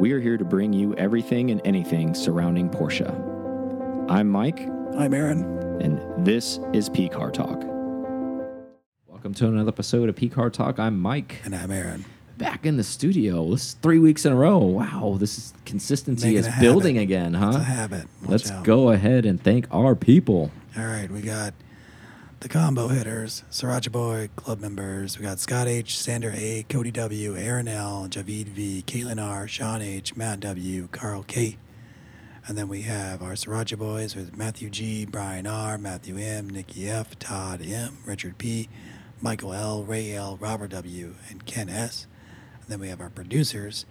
We are here to bring you everything and anything surrounding Porsche. I'm Mike, I'm Aaron. and this is P Car Talk. Welcome to another episode of P Car Talk. I'm Mike, And I'm Aaron. back in the studio. This is three weeks in a row. Wow, this is consistency Making is a building habit. again, It's huh? a habit. Watch Let's out. go ahead and thank our people. All right, we got the combo hitters, Sriracha Boy, club members. We got Scott H, Sander A, Cody W, Aaron L, Javid V, Caitlin R, Sean H, Matt W, Carl K. And then we have our Sriracha Boys with Matthew G, Brian R, Matthew M, Nikki F, Todd M, Richard P, Michael L, Ray L, Robert W, and Ken S. And then we have our producers,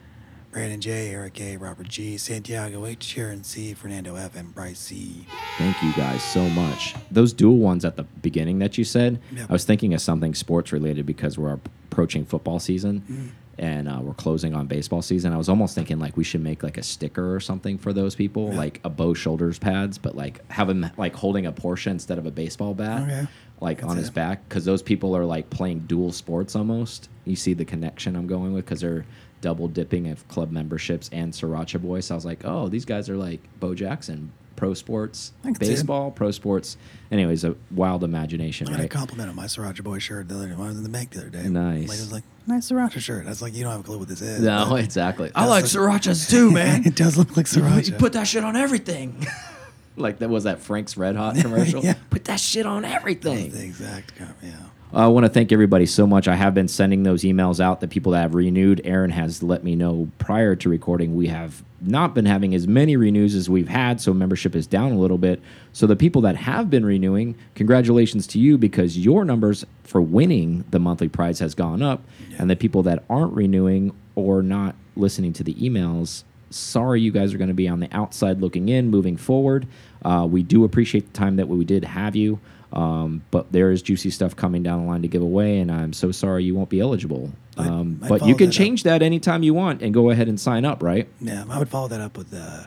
Brandon J, Eric A, Robert G, Santiago H, Sharon C, Fernando F, and Bryce C. Thank you guys so much. Those dual ones at the beginning that you said, Yep. I was thinking of something sports related because we're approaching football season Mm. and uh, we're closing on baseball season. I was almost thinking like we should make like a sticker or something for those people, Yeah. like a Bo shoulders pads, but like have him like holding a Porsche instead of a baseball bat. Okay. Like That's on his it. back, because those people are like playing dual sports almost. You see the connection I'm going with because they're double dipping of club memberships and Sriracha Boy. So I was like, oh, these guys are like Bo Jackson, pro sports, I can see it. baseball, pro sports. Anyways, a wild imagination, I got a right? compliment on my Sriracha Boy shirt the other day. I was in the bank the other day. Nice. Lady was like, nice Sriracha shirt. I was like, you don't have a clue what this is. No, exactly. I like like- srirachas too, man. it does look like Sriracha. You put that shit on everything. like that was that Frank's Red Hot commercial. Yeah. Put that shit on everything. That's the exact, yeah. I want to thank everybody so much. I have been sending those emails out. The people that have renewed, Aaron has let me know prior to recording, we have not been having as many renews as we've had, so membership is down a little bit. So the people that have been renewing, congratulations to you because your numbers for winning the monthly prize has gone up, and the people that aren't renewing or not listening to the emails, sorry you guys are going to be on the outside looking in moving forward. Uh, we do appreciate the time that we did have you. Um, but there is juicy stuff coming down the line to give away, and I'm so sorry you won't be eligible. I- Um, I but you can that up. change that anytime you want and go ahead and sign up, right? Yeah, I would follow that up with uh,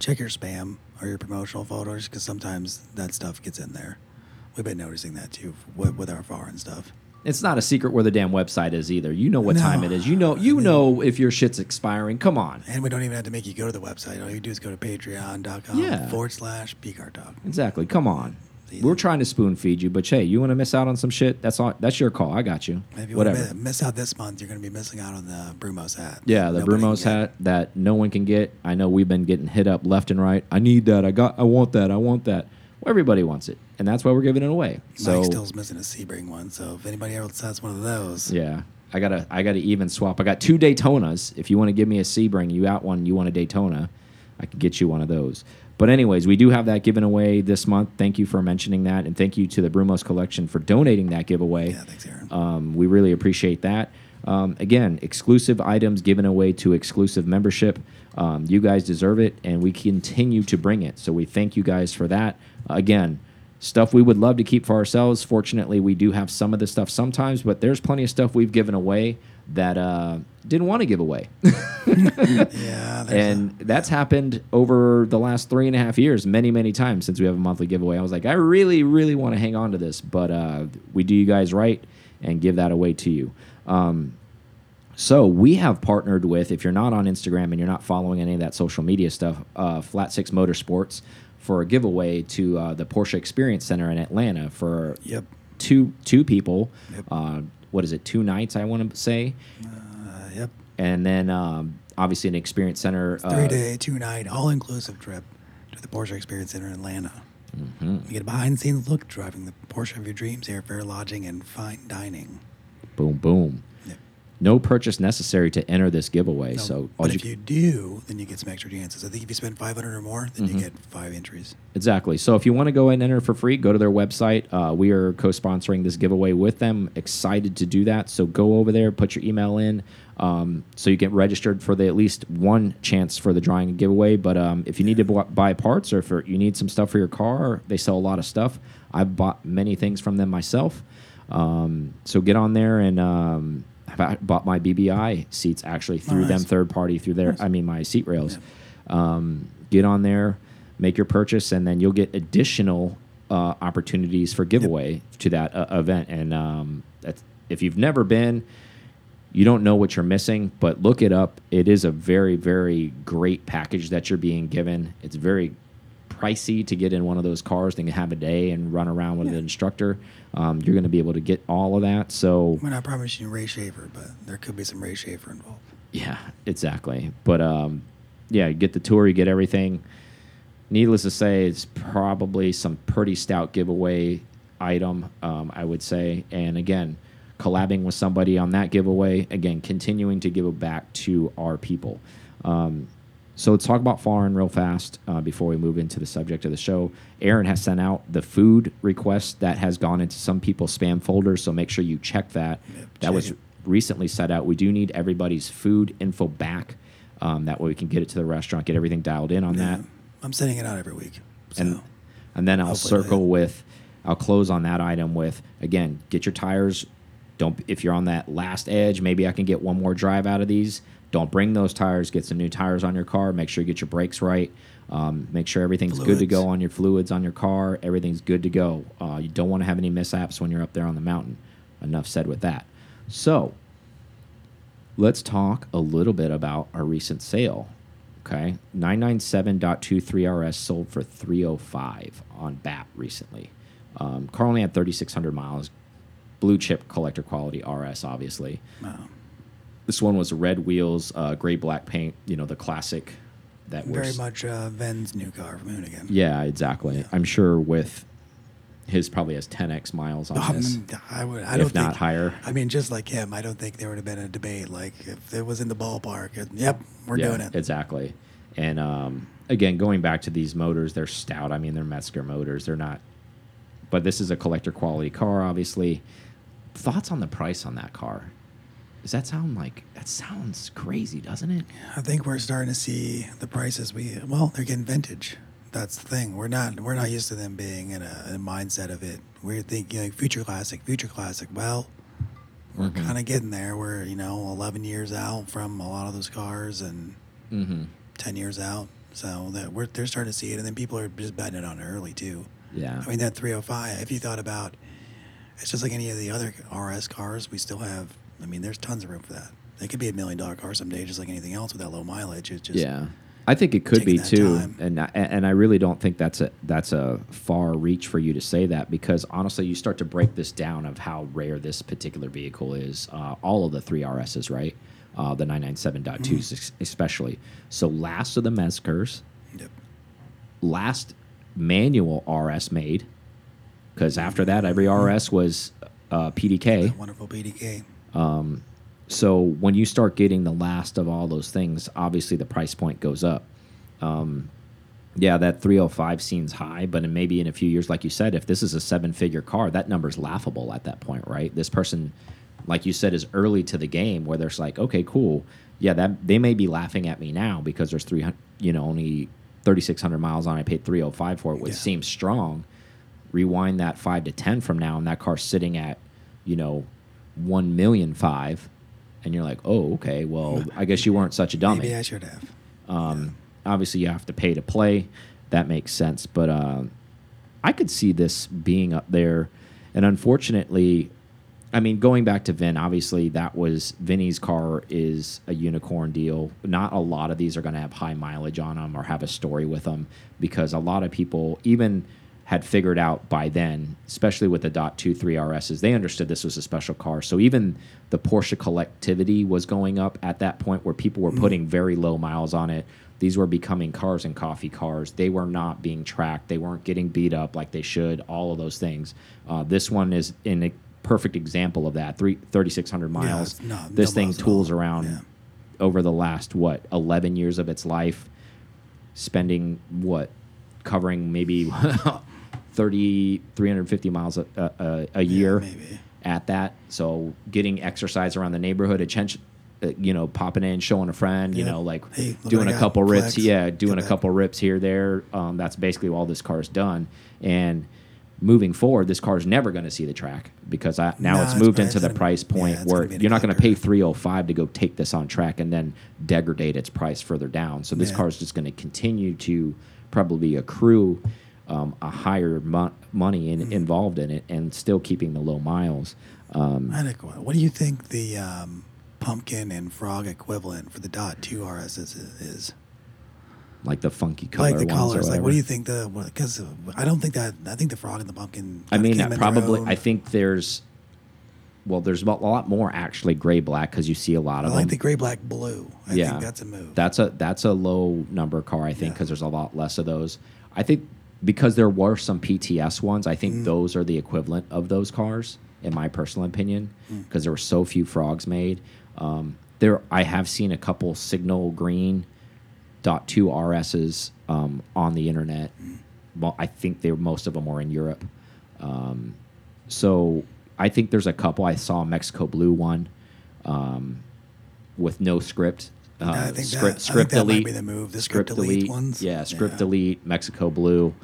check your spam or your promotional photos because sometimes that stuff gets in there. We've been noticing that too with, with our foreign stuff. It's not a secret where the damn website is either. You know what No. time it is. You know you know if your shit's expiring. Come on. And we don't even have to make you go to the website. All you do is go to patreon.com Yeah. forward slash pcar talk. Exactly. Come on. We're trying to spoon feed you, but hey, you want to miss out on some shit? That's all. That's your call. I got you. If you Whatever. want to miss out this month, you're going to be missing out on the Brumos hat. Yeah, the Nobody Brumos hat that no one can get. I know we've been getting hit up left and right. I need that. I got. I want that. I want that. Well, everybody wants it, and that's why we're giving it away. So Mike still's missing a Sebring one, so if anybody else has one of those, yeah, I gotta. I gotta even swap. I got two Daytonas. If you want to give me a Sebring, you out one. You want a Daytona, I could get you one of those. But anyways, we do have that given away this month. Thank you for mentioning that, and thank you to the Brumos Collection for donating that giveaway. yeah, thanks, Aaron. Um, we really appreciate that. Um, again, exclusive items given away to exclusive membership. Um, you guys deserve it, and we continue to bring it. So we thank you guys for that. again, stuff we would love to keep for ourselves. Fortunately, we do have some of this stuff sometimes, but there's plenty of stuff we've given away that uh, didn't want to give away. yeah, and that's happened over the last three and a half years many many times since we have a monthly giveaway. I was like i really really want to hang on to this but uh, we do you guys right and give that away to you. Um, so we have partnered with if you're not on instagram and you're not following any of that social media stuff uh, flat six motorsports for a giveaway to uh, the porsche experience center in atlanta for yep, two two people. Yep. Uh, what is it two nights i want to say uh, yep. and then um, obviously an experience center uh, Three day, two night, all inclusive trip to the Porsche Experience Center in Atlanta. Mm-hmm. You get a behind the scenes look driving the Porsche of your dreams, airfare, lodging, and fine dining. Boom, boom. No purchase necessary to enter this giveaway. No, so, but you, if you do, then you get some extra chances. I think if you spend 500 or more, then Mm-hmm. you get five entries. exactly. So, if you want to go and enter for free, go to their website. Uh, we are co-sponsoring this giveaway with them. Excited to do that. So, go over there, put your email in, um, so you get registered for the at least one chance for the drawing and giveaway. But um, if you need to buy parts or if you need some stuff for your car, they sell a lot of stuff. I've bought many things from them myself. Um, so get on there and um, bought my BBI seats actually through them third party through their I mean my seat rails. Um, get on there, make your purchase, and then you'll get additional uh, opportunities for giveaway to that uh, event. And um, that's, if you've never been, you don't know what you're missing, but look it up. It is a very, very great package that you're being given. It's very pricey to get in one of those cars and have a day and run around with Yeah. an instructor. Um, you're going to be able to get all of that. So We're not promising Ray Shaver, but there could be some Ray Shaver involved. yeah, exactly. But um, yeah, you get the tour, you get everything. Needless to say, it's probably some pretty stout giveaway item, um, I would say. And again, collabing with somebody on that giveaway, again, continuing to give it back to our people. Um, so let's talk about foreign real fast uh, before we move into the subject of the show. Aaron has sent out the food request that has gone into some people's spam folders, so make sure you check that. That was recently set out. We do need everybody's food info back. Um, that way we can get it to the restaurant, get everything dialed in on that. I'm sending it out every week. So And and then I'll Hopefully circle later. with I'll close on that item with again, get your tires. Don't if you're on that last edge, maybe I can get one more drive out of these. Don't bring those tires. Get some new tires on your car. Make sure you get your brakes right. Um, make sure everything's good to go on your fluids on your car. Everything's good to go. Uh, you don't want to have any mishaps when you're up there on the mountain. Enough said with that. So let's talk a little bit about our recent sale. Okay, 997.23RS sold for 305 on BAT recently. Um, car only had 3,600 miles. Blue chip collector quality RS, obviously. wow. This one was red wheels, uh, gray black paint. You know the classic. That was very was much uh, Vin's new car from Hoonigan. yeah, exactly. I'm sure with his probably has 10x miles on Um, this, I would. I don't not think, higher. I mean, just like him, I don't think there would have been a debate. Like if it was in the ballpark, it- yep, we're yeah, doing it. exactly. And um, again, going back to these motors, they're stout. I mean, they're Metzger motors. They're not. But this is a collector quality car, obviously. Thoughts on the price on that car? Does that sound like that sounds crazy, doesn't it? I think we're starting to see the prices. We well, they're getting vintage. That's the thing. We're not we're not used to them being in a, a mindset of it. We're thinking like future classic, future classic. Well, we're Mhm. kind of getting there. We're you know 11 years out from a lot of those cars and Mm-hmm. 10 years out. So that we're they're starting to see it, and then people are just betting it on early too. Yeah. I mean that 305. If you thought about, it's just like any of the other RS cars. We still have. I mean, there's tons of room for that. It could be a million dollar car someday, just like anything else with that low mileage. It's just yeah. I think it could be too, time. and I, and I really don't think that's a that's a far reach for you to say that because honestly, you start to break this down of how rare this particular vehicle is. Uh, all of the three RSs, right? Uh, the 997.2s Mm-hmm. especially. So last of the Metzgers, Yep. last manual RS made, because after that every RS was uh, PDK. That wonderful PDK. So when you start getting the last of all those things, obviously the price point goes up. Um, yeah, that 305 seems high, but in maybe in a few years, like you said, if this is a seven figure car, that number's laughable at that point, right? This person, like you said, is early to the game where there's like, okay, cool. Yeah, that they may be laughing at me now because there's 300, you know, only 3,600 miles on. I paid 305 for it, which Yeah. seems strong. Rewind that five to 10 from now, and that car's sitting at, you know, 1 million five. And you're like, oh, okay, well, I guess you weren't such a dummy Maybe I should have. Um, obviously, you have to pay to play. That makes sense. But uh, I could see this being up there. And unfortunately, I mean, going back to Vin, obviously, that was Vinny's car is a unicorn deal. Not a lot of these are going to have high mileage on them or have a story with them because a lot of people, even had figured out by then, especially with the .23 RSs, they understood this was a special car. So even the Porsche collectivity was going up at that point where people were putting very low miles on it. These were becoming cars and coffee cars. They were not being tracked. They weren't getting beat up like they should. All of those things. Uh, this one is in a perfect example of that. Three, 3,600 miles. it's not- this no thing miles tools around Yeah. over the last what 11 years of its life spending what covering maybe 30 350 miles a, a, a year maybe. at that. So getting exercise around the neighborhood attention uh, you know popping in showing a friend you know like Hey, doing a I a got, couple rips flex, yeah doing get a couple rips here there um, that's basically all this car's done. And moving forward this car's never going to see the track because I, now No, it's it's moved into the price point it's where gonna be in a you're not going to pay 305 to go take this on track and then degrade its price further down. So this Yeah. car is just going to continue to probably accrue um, a higher mo money Mm-hmm. involved in it and still keeping the low miles. Um, I had a que- What do you think the um, pumpkin and frog equivalent for the dot two RS is? is? like the funky color Like the colors, like what do you think the? Because I don't think that I think the frog and the pumpkin. I mean, probably. I think there's. Well, there's a lot more actually gray black because you see a lot I of like them. the gray black blue. I yeah, think that's a move. That's a that's a low number car, I think, Yeah. because there's a lot less of those. I think because there were some PTS ones, I think Mm. those are the equivalent of those cars, in my personal opinion, Mm. because there were so few frogs made. Um, there, I have seen a couple signal green dot two RSs um, on the internet. Mm. Well, I think they most of them were in Europe. Um, so I think there's a couple. I saw a Mexico Blue one um, with no script. Uh, I think that- script, I think script that might delete, be the move, the script delete ones. Yeah, script Yeah. delete, Mexico Blue.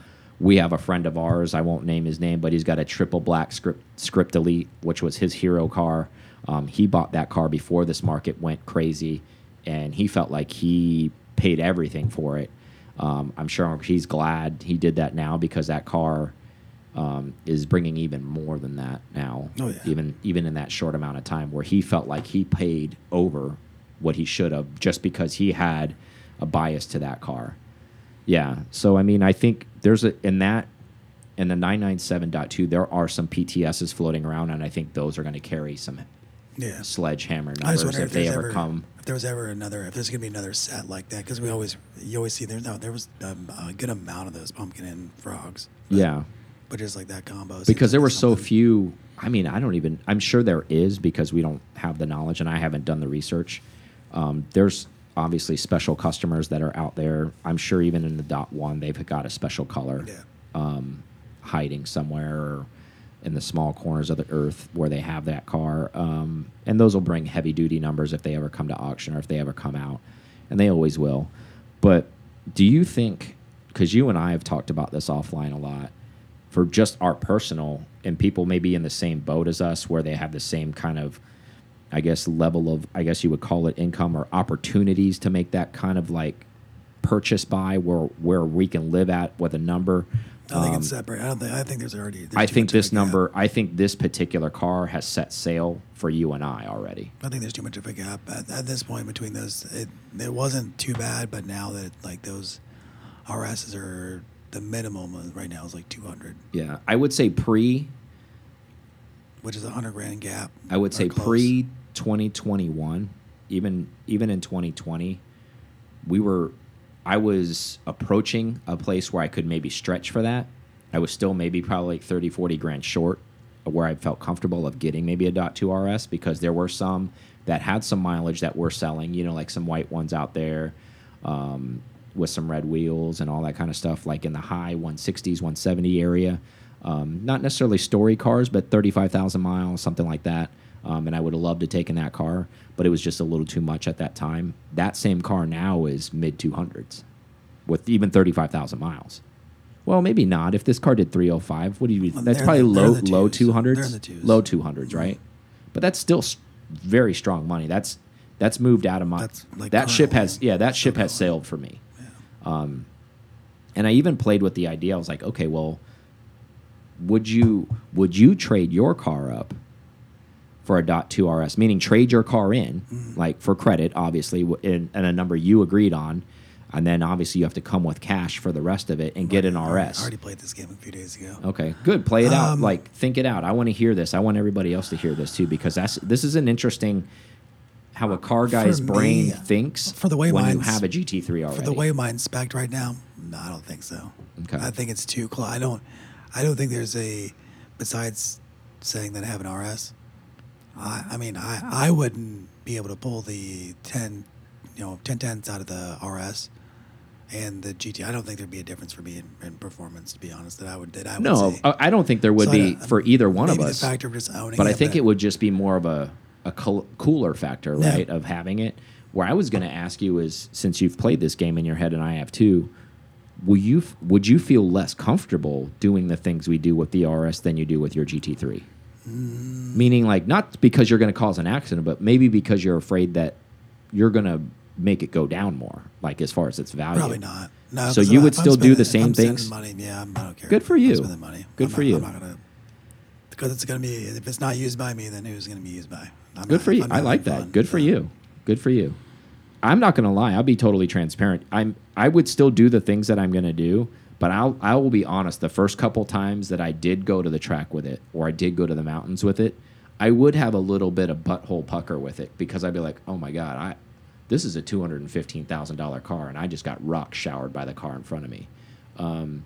We have a friend of ours. I won't name his name, but he's got a triple black script script delete, which was his hero car. Um, he bought that car before this market went crazy, and he felt like he paid everything for it. Um, I'm sure he's glad he did that now because that car um, is bringing even more than that now. Oh, yeah. Even even in that short amount of time, where he felt like he paid over what he should have just because he had a bias to that car. Yeah. So I mean, I think there's a in that in the 997.2 there are some PTSs floating around, and I think those are going to carry some yeah. sledgehammer numbers if if they ever ever come. if there was ever another if there's gonna be another set like that because we always you always see there's no there was um, a good amount of those pumpkin and frogs. But, Yeah. but just like that combo because there like were so few i mean i don't even i'm sure there is because we don't have the knowledge and i haven't done the research um, there's obviously special customers that are out there. I'm sure even in the dot one they've got a special color Yeah. um, hiding somewhere or in the small corners of the earth where they have that car. Um, and those will bring heavy duty numbers if they ever come to auction or if they ever come out and they always will. But do you think because you and i have talked about this offline a lot for just our personal and people maybe in the same boat as us where they have the same kind of i guess level of i guess you would call it income or opportunities to make that kind of like purchase buy where where we can live at with a number I think Um, it's separate. I don't think I think there's already. there's i think much of a this number i think this particular car has set sail for you and i already I think there's too much of a gap at, at this point between those. It it wasn't too bad, but now that like those RSs are the minimum right now is like 200, yeah i would say pre which is a hundred grand gap. I would say close. pre 2021, even even in 2020, we were I was approaching a place where I could maybe stretch for that. I was still maybe probably like 30 40 grand short where I felt comfortable of getting maybe a dot 2 RS because there were some that had some mileage that were selling, you know, like some white ones out there um, with some red wheels and all that kind of stuff, like in the high 160s, 170 area. Um, not necessarily story cars, but 35,000 miles, something like that. Um, and I would have loved to have taken that car, but it was just a little too much at that time. That same car now is mid 200s with even 35,000 miles. Well, maybe not. If this car did 305, what do you? Well, That's probably the- low low 200s. The twos. Low 200s, right? But that's still very strong money. That's that's moved out of my. Like, that ship has yeah. That ship has sailed for me. Um, and I even played with the idea. I was like, okay, well, would you would you trade your car up for a dot two RS? Meaning trade your car in, Mm. like for credit, obviously, in a number you agreed on, and then obviously you have to come with cash for the rest of it and get an RS. I already played this game a few days ago. Okay, good. Play it out. Um, Like think it out. I want to hear this. I want everybody else to hear this too because that's this is an interesting how a car guy's For brain thinks for the way when you have a GT3 already. For the way mine's spec'd right now, no, I don't think so. Okay. I think it's too close. I don't. I don't think there's a. Besides saying that I have an RS, I, I mean, I, I wouldn't be able to pull the ten, you know, ten tenths out of the RS and the GT. I don't think there'd be a difference for me in, in performance. To be honest, that I would. That I would no, say. I don't think there would So I be don't- for either one of maybe us. The factor of just owning but I it, think it would just be more of a a cool, cooler factor, Yeah. right, of having it. Where I was going to ask you is, since you've played this game in your head and I have too, will you f- would you feel less comfortable doing the things we do with the RS than you do with your GT3? Mm. Meaning, like, not because you're going to cause an accident, but maybe because you're afraid that you're going to make it go down more, like as far as its value. Probably not. No. So you if would still do the same things? Money, yeah, I don't care. Good for you. spending money. Good I'm for not- you. I'm not gonna because it's gonna be if it's not used by me, then who's gonna be used by? I'm Good not- for you. I like that. fun, Good for so. you. Good for you. I'm not gonna lie. I'll be totally transparent. I'm. I would still do the things that I'm gonna do, but I'll. I will be honest. The first couple times that I did go to the track with it, or I did go to the mountains with it, I would have a little bit of butthole pucker with it because I'd be like, oh my god, I. This is a two hundred and fifteen thousand dollar car, and I just got rock showered by the car in front of me. Um,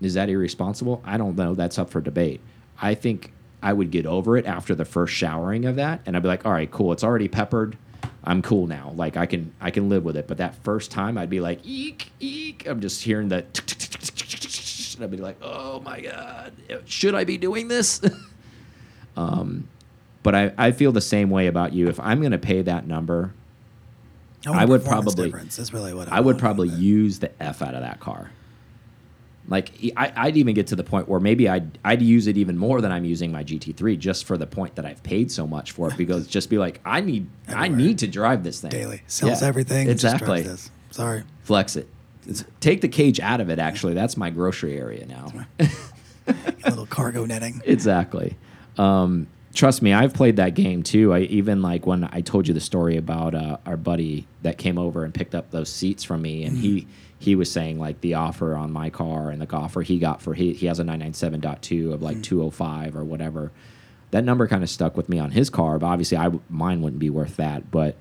is that irresponsible? I don't know. That's up for debate. I think I would get over it after the first showering of that, and I'd be like, "All right, cool. It's already peppered. I'm cool now. Like I can I can live with it." But that first time, I'd be like, "Eek, eek." I'm just hearing the. And I'd be like, "Oh my god, should I be doing this?" um, but I I feel the same way about you. If I'm going to pay that number, I would probably- really what I would probably use the f out of that car. Like I, I'd even get to the point where maybe I'd I'd use it even more than I'm using my GT3 just for the point that I've paid so much for it because just be like I need I need to drive this thing daily sells Yeah, everything. exactly. Sorry. flex it It's- take the cage out of it actually that's my grocery area now A little cargo netting. exactly. Um, trust me, I've played that game too. I even like when I told you the story about uh, our buddy that came over and picked up those seats from me, and he he was saying like the offer on my car and the offer he got for he he has a 997.2 of like 205 or whatever. That number kind of stuck with me on his car, but obviously I mine wouldn't be worth that. But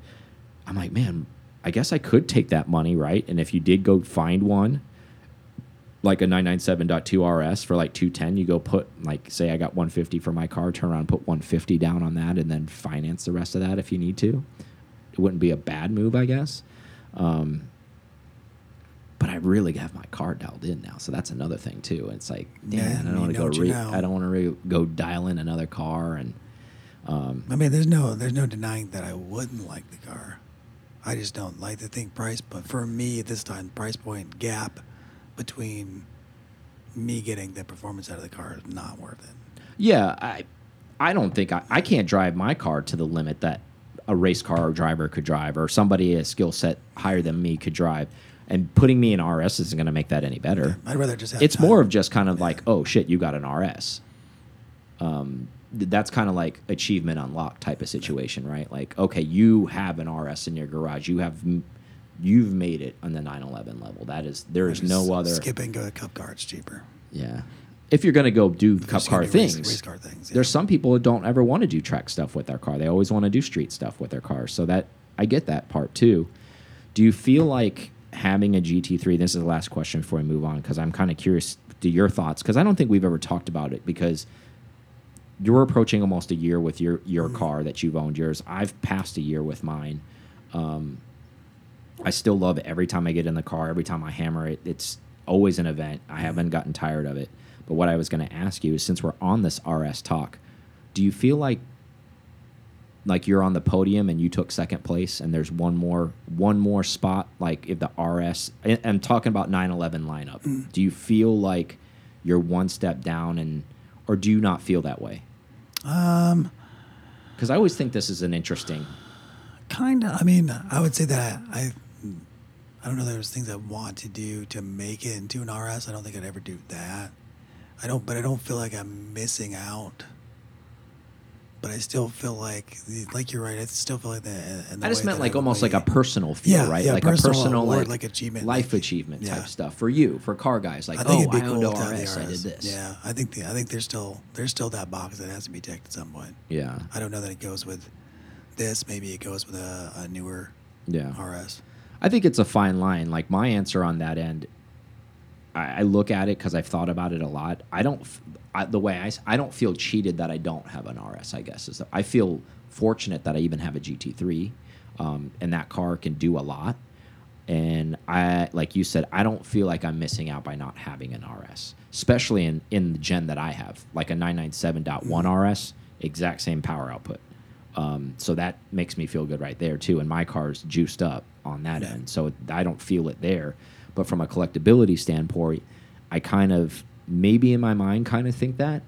I'm like, man, I guess I could take that money, right? And if you did go find one, like a 997.2 RS for like 210, you go put like say I got 150 for my car, turn around put 150 down on that and then finance the rest of that if you need to. It wouldn't be a bad move, I guess. Um, but I really have my car dialed in now, so that's another thing too. It's like, Yeah, I don't want to go. you know. I don't want to re go dial in another car and um, I mean, there's no there's no denying that I wouldn't like the car. I just don't like the thing price. But for me, at this time, price point gap between me getting the performance out of the car is not worth it. Yeah, I I don't think I, I can't drive my car to the limit that a race car driver could drive or somebody a skill set higher than me could drive. And putting me in RS isn't going to make that any better. I'd rather just have. It's time. more of just kind of like, oh shit, you got an RS. Um, th- that's kind of like achievement unlocked type of situation, right? Like, okay, you have an RS in your garage. You have, you've made it on the 911 level. That is, there is no other. Skip and go to cup car. It's cheaper. Yeah. If you're going to go do cup car do race- things, race car things, yeah. there's some people that don't ever want to do track stuff with their car. They always want to do street stuff with their car. So that I get that part too. Do you feel like having a GT3? This is the last question before we move on because I'm kind of curious to your thoughts because I don't think we've ever talked about it because you're approaching almost a year with your your Mm-hmm. car that you've owned yours. I've passed a year with mine. Um, I still love it every time I get in the car. Every time I hammer it, it's always an event. I haven't gotten tired of it. But what I was going to ask you is, since we're on this RS talk, do you feel like like you're on the podium and you took second place, and there's one more one more spot? Like if the RS, I- I'm talking about 911 lineup. Do you feel like you're one step down, and or do you not feel that way? Um, Because I always think this is an interesting. kind of. I mean, I would say that I. I don't know. There's things I want to do to make it into an RS. I don't think I'd ever do that. I don't, but I don't feel like I'm missing out. But I still feel like, like you're right. I still feel like that. I just meant like would almost like a personal feel, Yeah, right? yeah, like personal a personal like, like achievement, life like- achievement yeah. type stuff for you, for car guys. Like, I think oh, it'd be I owned cool have the RS, I did RS. this. Yeah, I think the, I think there's still there's still that box that has to be checked at some point. yeah, I don't know that it goes with this. Maybe it goes with a, a newer yeah. RS. I think it's a fine line. Like my answer on that end, I, I look at it because I've thought about it a lot. I don't, I, the way I, I don't feel cheated that I don't have an RS. I guess is that I feel fortunate that I even have a GT3, um, and that car can do a lot. And I, like you said, I don't feel like I'm missing out by not having an RS, especially in in the gen that I have, like a 997.1 RS, exact same power output. Um, so that makes me feel good right there too. And my car's juiced up on that Yeah. end, so I don't feel it there. But from a collectability standpoint, I kind of maybe in my mind kind of think that.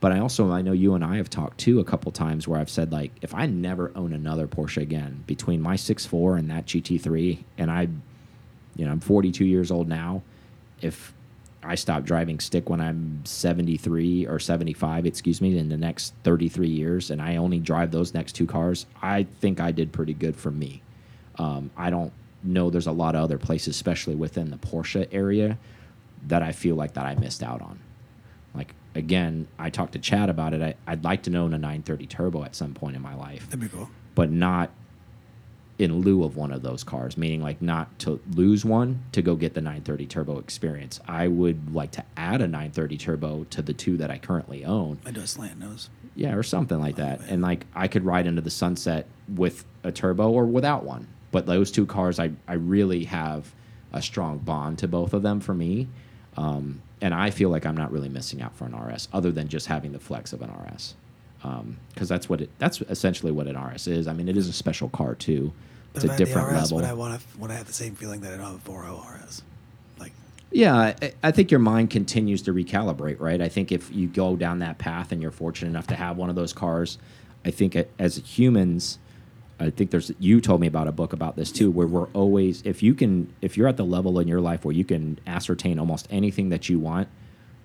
But I also I know you and I have talked too a couple times where I've said like if I never own another Porsche again between my 6.4 and that GT3, and I, you know, I'm 42 years old now. If I stopped driving stick when I'm 73 or 75, excuse me, in the next 33 years, and I only drive those next two cars. I think I did pretty good for me. Um, I don't know there's a lot of other places, especially within the Porsche area, that I feel like that I missed out on. Like again, I talked to Chad about it. I, would like to own a 930 turbo at some point in my life, That'd be cool. but not in lieu of one of those cars, meaning like not to lose one to go get the 930 turbo experience. I would like to add a 930 turbo to the two that I currently own. I do a slant nose. Yeah, or something like that. And like I could ride into the sunset with a turbo or without one. But those two cars, I, I really have a strong bond to both of them for me. Um, and I feel like I'm not really missing out for an RS other than just having the flex of an RS. Because um, that's what it, that's essentially what an RS is. I mean, it is a special car too. It's a different RS, level. Would I want to? Would I have the same feeling that I don't have a 4.0 RS? Like, Yeah, I, I think your mind continues to recalibrate, right? I think if you go down that path and you're fortunate enough to have one of those cars, I think as humans, I think there's you told me about a book about this too, where we're always if you can if you're at the level in your life where you can ascertain almost anything that you want,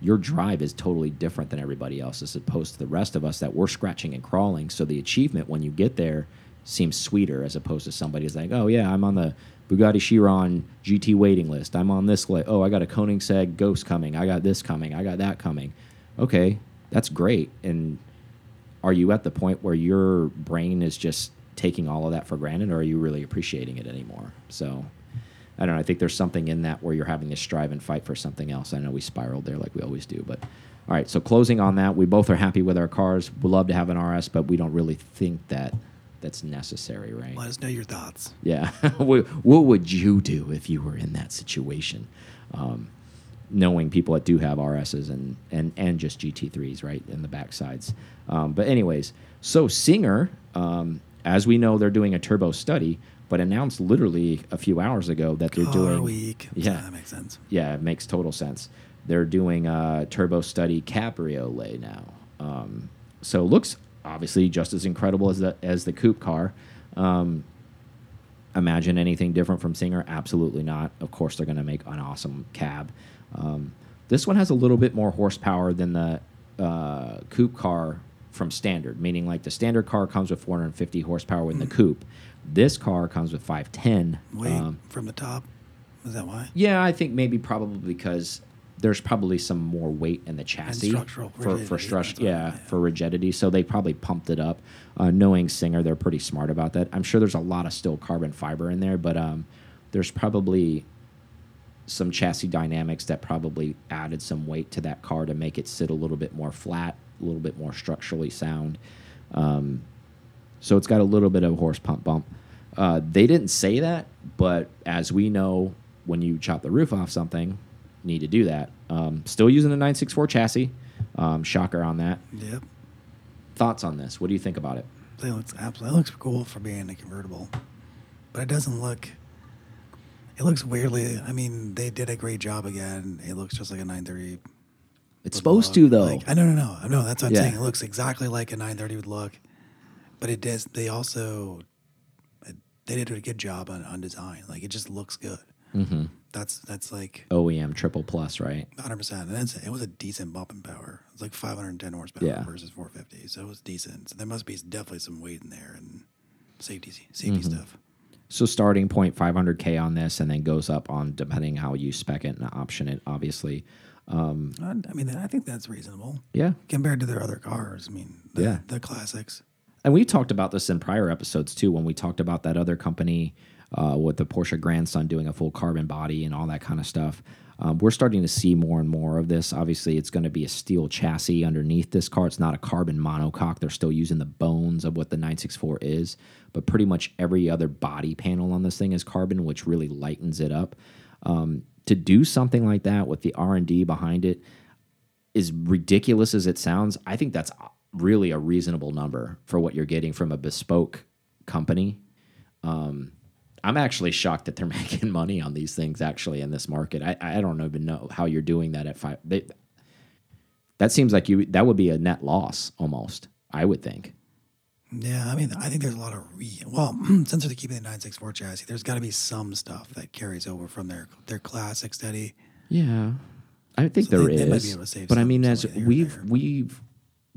your drive is totally different than everybody else as opposed to the rest of us that we're scratching and crawling. So the achievement when you get there seems sweeter as opposed to somebody who's like, oh yeah, I'm on the Bugatti Chiron GT waiting list. I'm on this list. Oh, I got a Koenigsegg Ghost coming. I got this coming. I got that coming. Okay, that's great. And are you at the point where your brain is just taking all of that for granted, or are you really appreciating it anymore? So. I don't know. I think there's something in that where you're having to strive and fight for something else. I know we spiraled there like we always do, but all right. So closing on that, we both are happy with our cars. We love to have an RS, but we don't really think that that's necessary, right? let us know your thoughts. Yeah. what what would you do if you were in that situation? Um, knowing people that do have RSs and, and, and just GT3s, right, in the backsides. Um, but, anyways, so Singer, um, as we know, they're doing a turbo study, but announced literally a few hours ago that they're Car doing. week. Yeah. that makes sense. Yeah, it makes total sense. They're doing a turbo study cabriolet now. Um, so it looks obviously just as incredible as the as the coupe car. Um, imagine anything different from Singer? Absolutely not. Of course, they're going to make an awesome cab. Um, this one has a little bit more horsepower than the uh, coupe car from standard, meaning like the standard car comes with 450 horsepower in the coupe. This car comes with 510. Wait, Um, from the top. Is that why? yeah, I think maybe probably because there's probably some more weight in the chassis for for rigidity, strut, that's what I yeah, yeah. for rigidity. So they probably pumped it up. Uh, knowing Singer, they're pretty smart about that. I'm sure there's a lot of still carbon fiber in there, but um, there's probably some chassis dynamics that probably added some weight to that car to make it sit a little bit more flat, a little bit more structurally sound. Um, so it's got a little bit of a horse pump bump. Uh, they didn't say that, but as we know, when you chop the roof off something, need to do that. Um, still using the 964 chassis. Um, shocker on that. Yep. Thoughts on this? What do you think about it? It looks absolutely it looks cool for being a convertible, but it doesn't look. It looks weirdly. I mean, they did a great job again. It looks just like a 930. It's supposed look. to though. Like, I no no no no. That's what I'm Yeah. saying. It looks exactly like a 930 would look, but it does. They also they did a good job on, on design. Like it just looks good. Hmm That's that's like OEM triple plus, right? 100. percent And that's, it was a decent bump in power. It's like 510 horsepower Yeah. versus 450, so it was decent. So there must be definitely some weight in there and safety safety Mm-hmm. stuff. So starting point 500k on this, and then goes up on depending how you spec it and option it. Obviously, um, I I mean, I think that's reasonable yeah. compared to their other cars. I mean, the, Yeah. the classics. And we talked about this in prior episodes too, when we talked about that other company uh, with the Porsche grandson doing a full carbon body and all that kind of stuff. Um, we're starting to see more and more of this. Obviously, it's going to be a steel chassis underneath this car. It's not a carbon monocoque. They're still using the bones of what the 964 is, but pretty much every other body panel on this thing is carbon, which really lightens it up. Um, to do something like that with the R and D behind it, as ridiculous as it sounds, I think that's really a reasonable number for what you're getting from a bespoke company. Um, I'm actually shocked that they're making money on these things actually in this market. I, I don't even know how you're doing that at five. They, that seems like you that would be a net loss almost. I would think. Yeah, I mean, I think there's a lot of re. Well, since they're keeping the 964 chassis, there's got to be some stuff that carries over from their their classic study. Yeah, I think So there they- is, they might be able to save but I mean, as money here and we've we've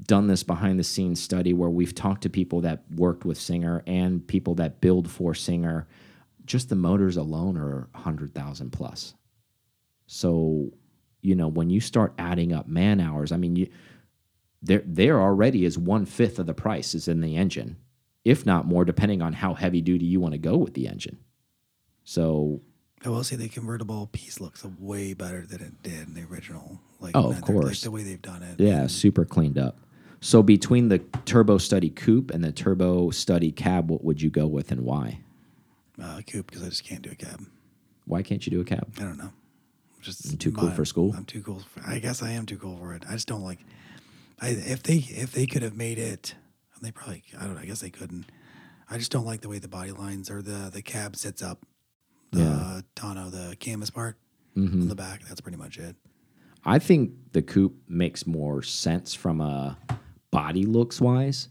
done this behind the scenes study where we've talked to people that worked with Singer and people that build for Singer. Just the motors alone are hundred thousand plus. So, you know, when you start adding up man hours, I mean, you there there already is one fifth of the price is in the engine, if not more, depending on how heavy duty you want to go with the engine. So I will say the convertible piece looks way better than it did in the original. Like, Oh, of course. like the way they've done it. Yeah, super cleaned up. So between the Turbo Study Coupe and the Turbo Study Cab, what would you go with and why? Uh, coupe because I just can't do a cab. Why can't you do a cab? I don't know. Just too cool for school? I'm too cool. For, I guess I am too cool for it. I just don't like. I if they if they could have made it, they probably I don't know. I guess they couldn't. I just don't like the way the body lines or the the cab sits up. The Yeah. tonneau, the canvas part Mhm. on the back. That's pretty much it. I think the coupe makes more sense from a body looks wise,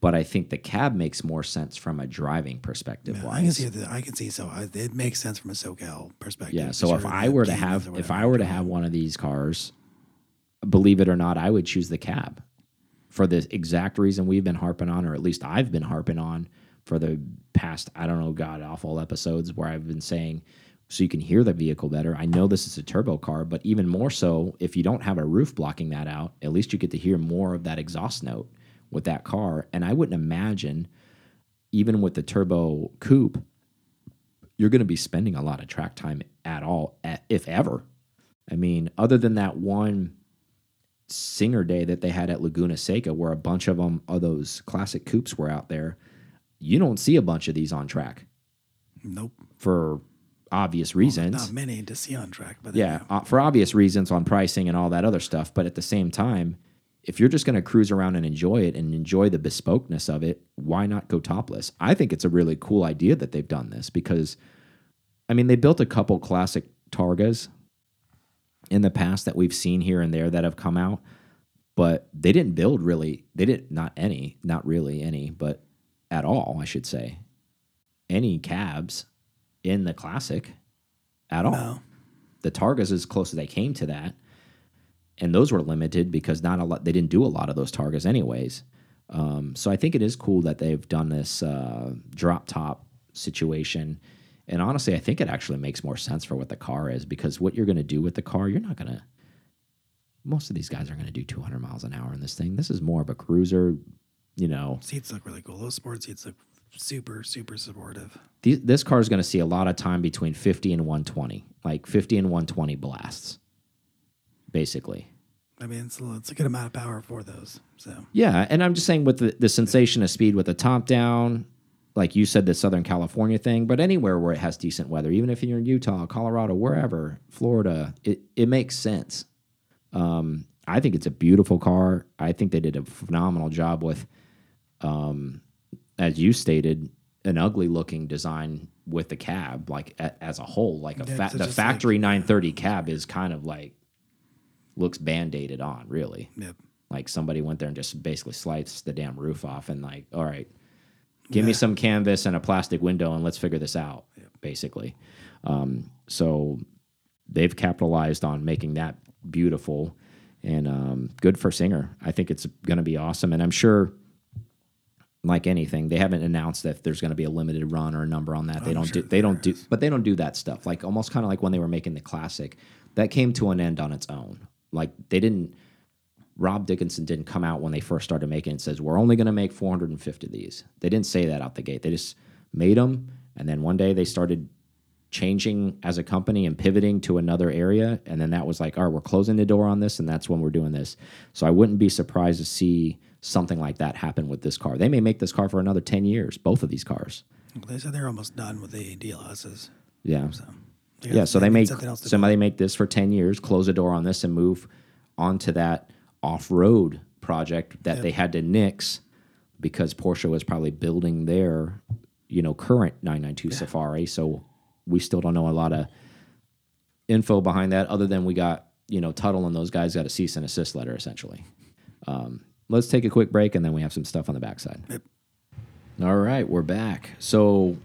but I think the cab makes more sense from a driving perspective Yeah, I can see it. I can see so. I, it makes sense from a SoCal perspective. Yeah. So if I were to have, if I were to have one of these cars, believe it or not, I would choose the cab for the exact reason we've been harping on, or at least I've been harping on for the past, I don't know, god awful episodes where I've been saying, so you can hear the vehicle better. I know this is a turbo car, but even more so, if you don't have a roof blocking that out, at least you get to hear more of that exhaust note with that car. And I wouldn't imagine, even with the turbo coupe, you're going to be spending a lot of track time at all, if ever. I mean, other than that one singer day that they had at Laguna Seca, where a bunch of them of those classic coupes were out there, you don't see a bunch of these on track Nope. for obvious reasons. Not many to see on track, but yeah, uh, for obvious reasons on pricing and all that other stuff. But at the same time, if you're just going to cruise around and enjoy it and enjoy the bespokeness of it, why not go topless? I think it's a really cool idea that they've done this because, I mean, they built a couple classic Targas in the past that we've seen here and there that have come out, but they didn't build really. They didn't not any, not really any, but at all, I should say, any cabs in the classic at all No. the Targas as close as they came to that, and those were limited because not a lot. They didn't do a lot of those Targas anyways. Um, so I think it is cool that they've done this uh, drop top situation. And honestly, I think it actually makes more sense for what the car is because what you're going to do with the car, you're not going to. Most of these guys are going to do 200 miles an hour in this thing. This is more of a cruiser, you know. Seats look really cool. Those sports seats look super, super supportive. These, this car is going to see a lot of time between 50 and 120, like 50 and 120 blasts, basically. I mean, it's a, it's a good amount of power for those. So Yeah, and I'm just saying with the, the sensation of speed with the top down, like you said, the Southern California thing, but anywhere where it has decent weather, even if you're in Utah, Colorado, wherever, Florida, it, it makes sense. Um, I think it's a beautiful car. I think they did a phenomenal job with, um, as you stated, an ugly looking design with the cab, like a, as a whole. Like a Yeah, fa the factory like- 930 cab is kind of like looks band aided on, really. Yep. like somebody went there and just basically sliced the damn roof off and like all right give me some canvas and a plastic window and let's figure this out basically. Um, so they've capitalized on making that beautiful and um, good for singer. I think it's going to be awesome. And i'm sure like anything they haven't announced that there's going to be a limited run or a number on that. They I'm don't sure do they don't do but they don't do that stuff. Like almost kind of like when they were making the classic that came to an end on its own like they didn't Rob Dickinson didn't come out when they first started making it and says we're only going to make 450 of these. They didn't say that out the gate. They just made them, and then one day they started changing as a company and pivoting to another area, and then that was like, all right, we're closing the door on this, and that's when we're doing this. So I wouldn't be surprised to see something like that happen with this car. They may make this car for another 10 years, both of these cars. They said they're almost done with the DLSs. Yeah. So Yeah, so they make something else to somebody make this for ten years, close the door on this, and move on to that off-road project that they had to nix because Porsche was probably building their, you know, current 992 Safari. So we still don't know a lot of info behind that, other than we got you know Tuttle and those guys got a cease and assist letter essentially. Um, let's take a quick break and then we have some stuff on the backside. Yep. All right, we're back. So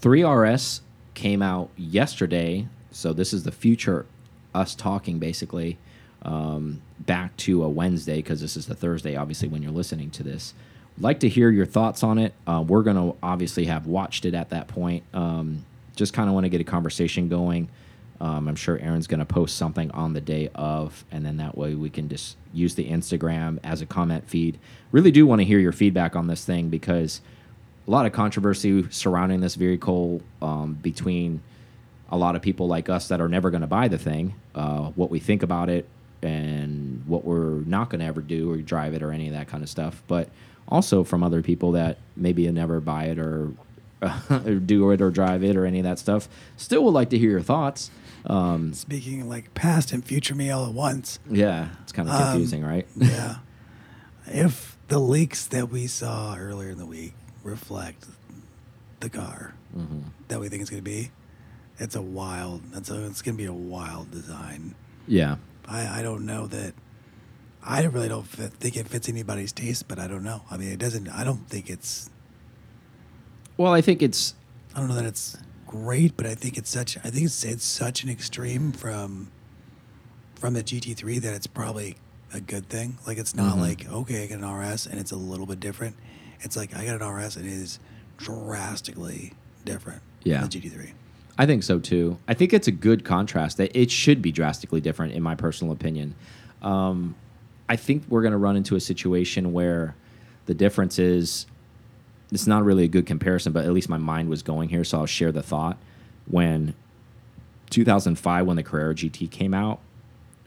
3RS came out yesterday. So this is the future us talking basically um, back to a Wednesday because this is the Thursday, obviously, when you're listening to this. Like to hear your thoughts on it. Uh, we're going to obviously have watched it at that point. Um, just kind of want to get a conversation going. Um, I'm sure Aaron's going to post something on the day of, and then that way we can just use the Instagram as a comment feed. Really do want to hear your feedback on this thing because a lot of controversy surrounding this vehicle um, between a lot of people like us that are never going to buy the thing, uh, what we think about it, and what we're not going to ever do or drive it or any of that kind of stuff. But also from other people that maybe never buy it or, or do it or drive it or any of that stuff. Still would like to hear your thoughts. Um, Speaking like past and future me all at once. yeah, it's kind of Um, confusing, right? Yeah. if the leaks that we saw earlier in the week reflect the car hmm that we think it's going to be, it's a wild. That's a, it's going to be a wild design. Yeah. I, I don't know that. I really don't fit, think it fits anybody's taste, but I don't know. I mean, it doesn't. I don't think it's. Well, I think it's I don't know that it's great, but I think it's such. I think it's it's such an extreme from. From the GT3 that it's probably a good thing. Like it's not Mhm. like okay, I got an RS and it's a little bit different. It's like I got an RS and it is drastically different. Yeah. From the GT3. I think so too. I think it's a good contrast. That it should be drastically different, in my personal opinion. Um, I think we're going to run into a situation where the difference is it's not really a good comparison, but at least my mind was going here, so I'll share the thought. When 2005, when the Carrera GT came out,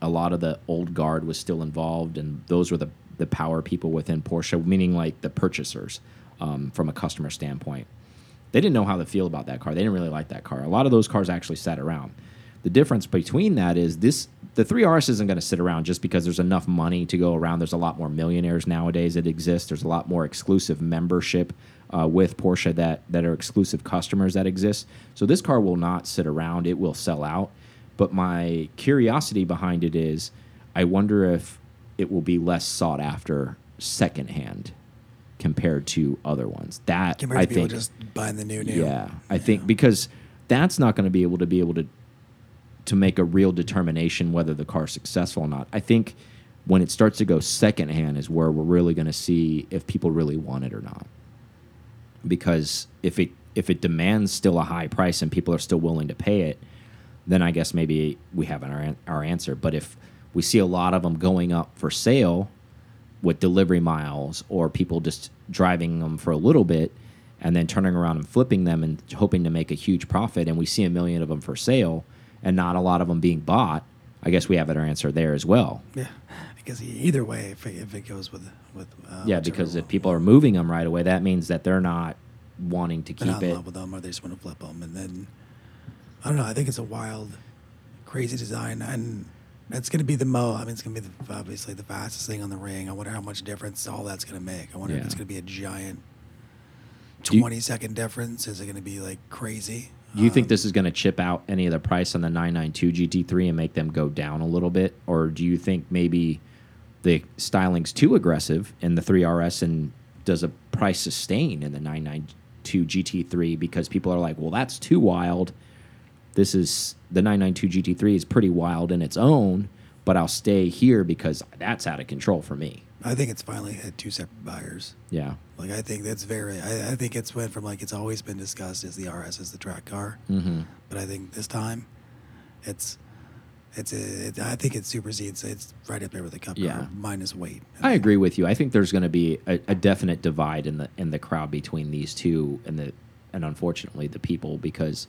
a lot of the old guard was still involved, and those were the the power people within Porsche, meaning like the purchasers um, from a customer standpoint they didn't know how to feel about that car. They didn't really like that car. A lot of those cars actually sat around. The difference between that is this the 3RS isn't going to sit around just because there's enough money to go around. There's a lot more millionaires nowadays that exist. There's a lot more exclusive membership uh, with Porsche that that are exclusive customers that exist. So this car will not sit around. It will sell out. But my curiosity behind it is I wonder if it will be less sought after secondhand compared to other ones. That Compared I think just buying the new new. yeah, I think because that's not going to be able to be able to to make a real determination whether the car's successful or not. I think when it starts to go secondhand is where we're really going to see if people really want it or not. Because if it if it demands still a high price and people are still willing to pay it, then I guess maybe we have our our answer. But if we see a lot of them going up for sale with delivery miles or people just driving them for a little bit and then turning around and flipping them and hoping to make a huge profit. And we see a million of them for sale and not a lot of them being bought. I guess we have our answer there as well. Yeah, I guess e- either way, if it, if it goes with with uh, yeah because if people are moving them right away that means that they're not wanting to keep not in it. love with them or they just want to flip them, and then I don't know. I think it's a wild, crazy design, and it's going to be the mo. I mean, it's going to be the, obviously the fastest thing on the ring. I wonder how much difference all that's going to make. I wonder if it's going to be a giant Do you- twenty second difference. Is it going to be like crazy? do you think Um, this is going to chip out any of the price on the 992 gt3 and make them go down a little bit or do you think maybe the styling's too aggressive in the 3rs and does a price sustain in the 992 gt3 because people are like well that's too wild this is the 992 gt3 is pretty wild in its own but i'll stay here because that's out of control for me I think it's finally had two separate buyers. yeah Like I think that's very. I, I think it's went from like it's always been discussed as the RS as the track car. mm-hmm. but I think this time, it's it's it, I think it supersedes. It's right up there with the cup Yeah. car minus weight. I agree with you. I think there's going to be a, a definite divide in the in the crowd between these two and the and unfortunately the people because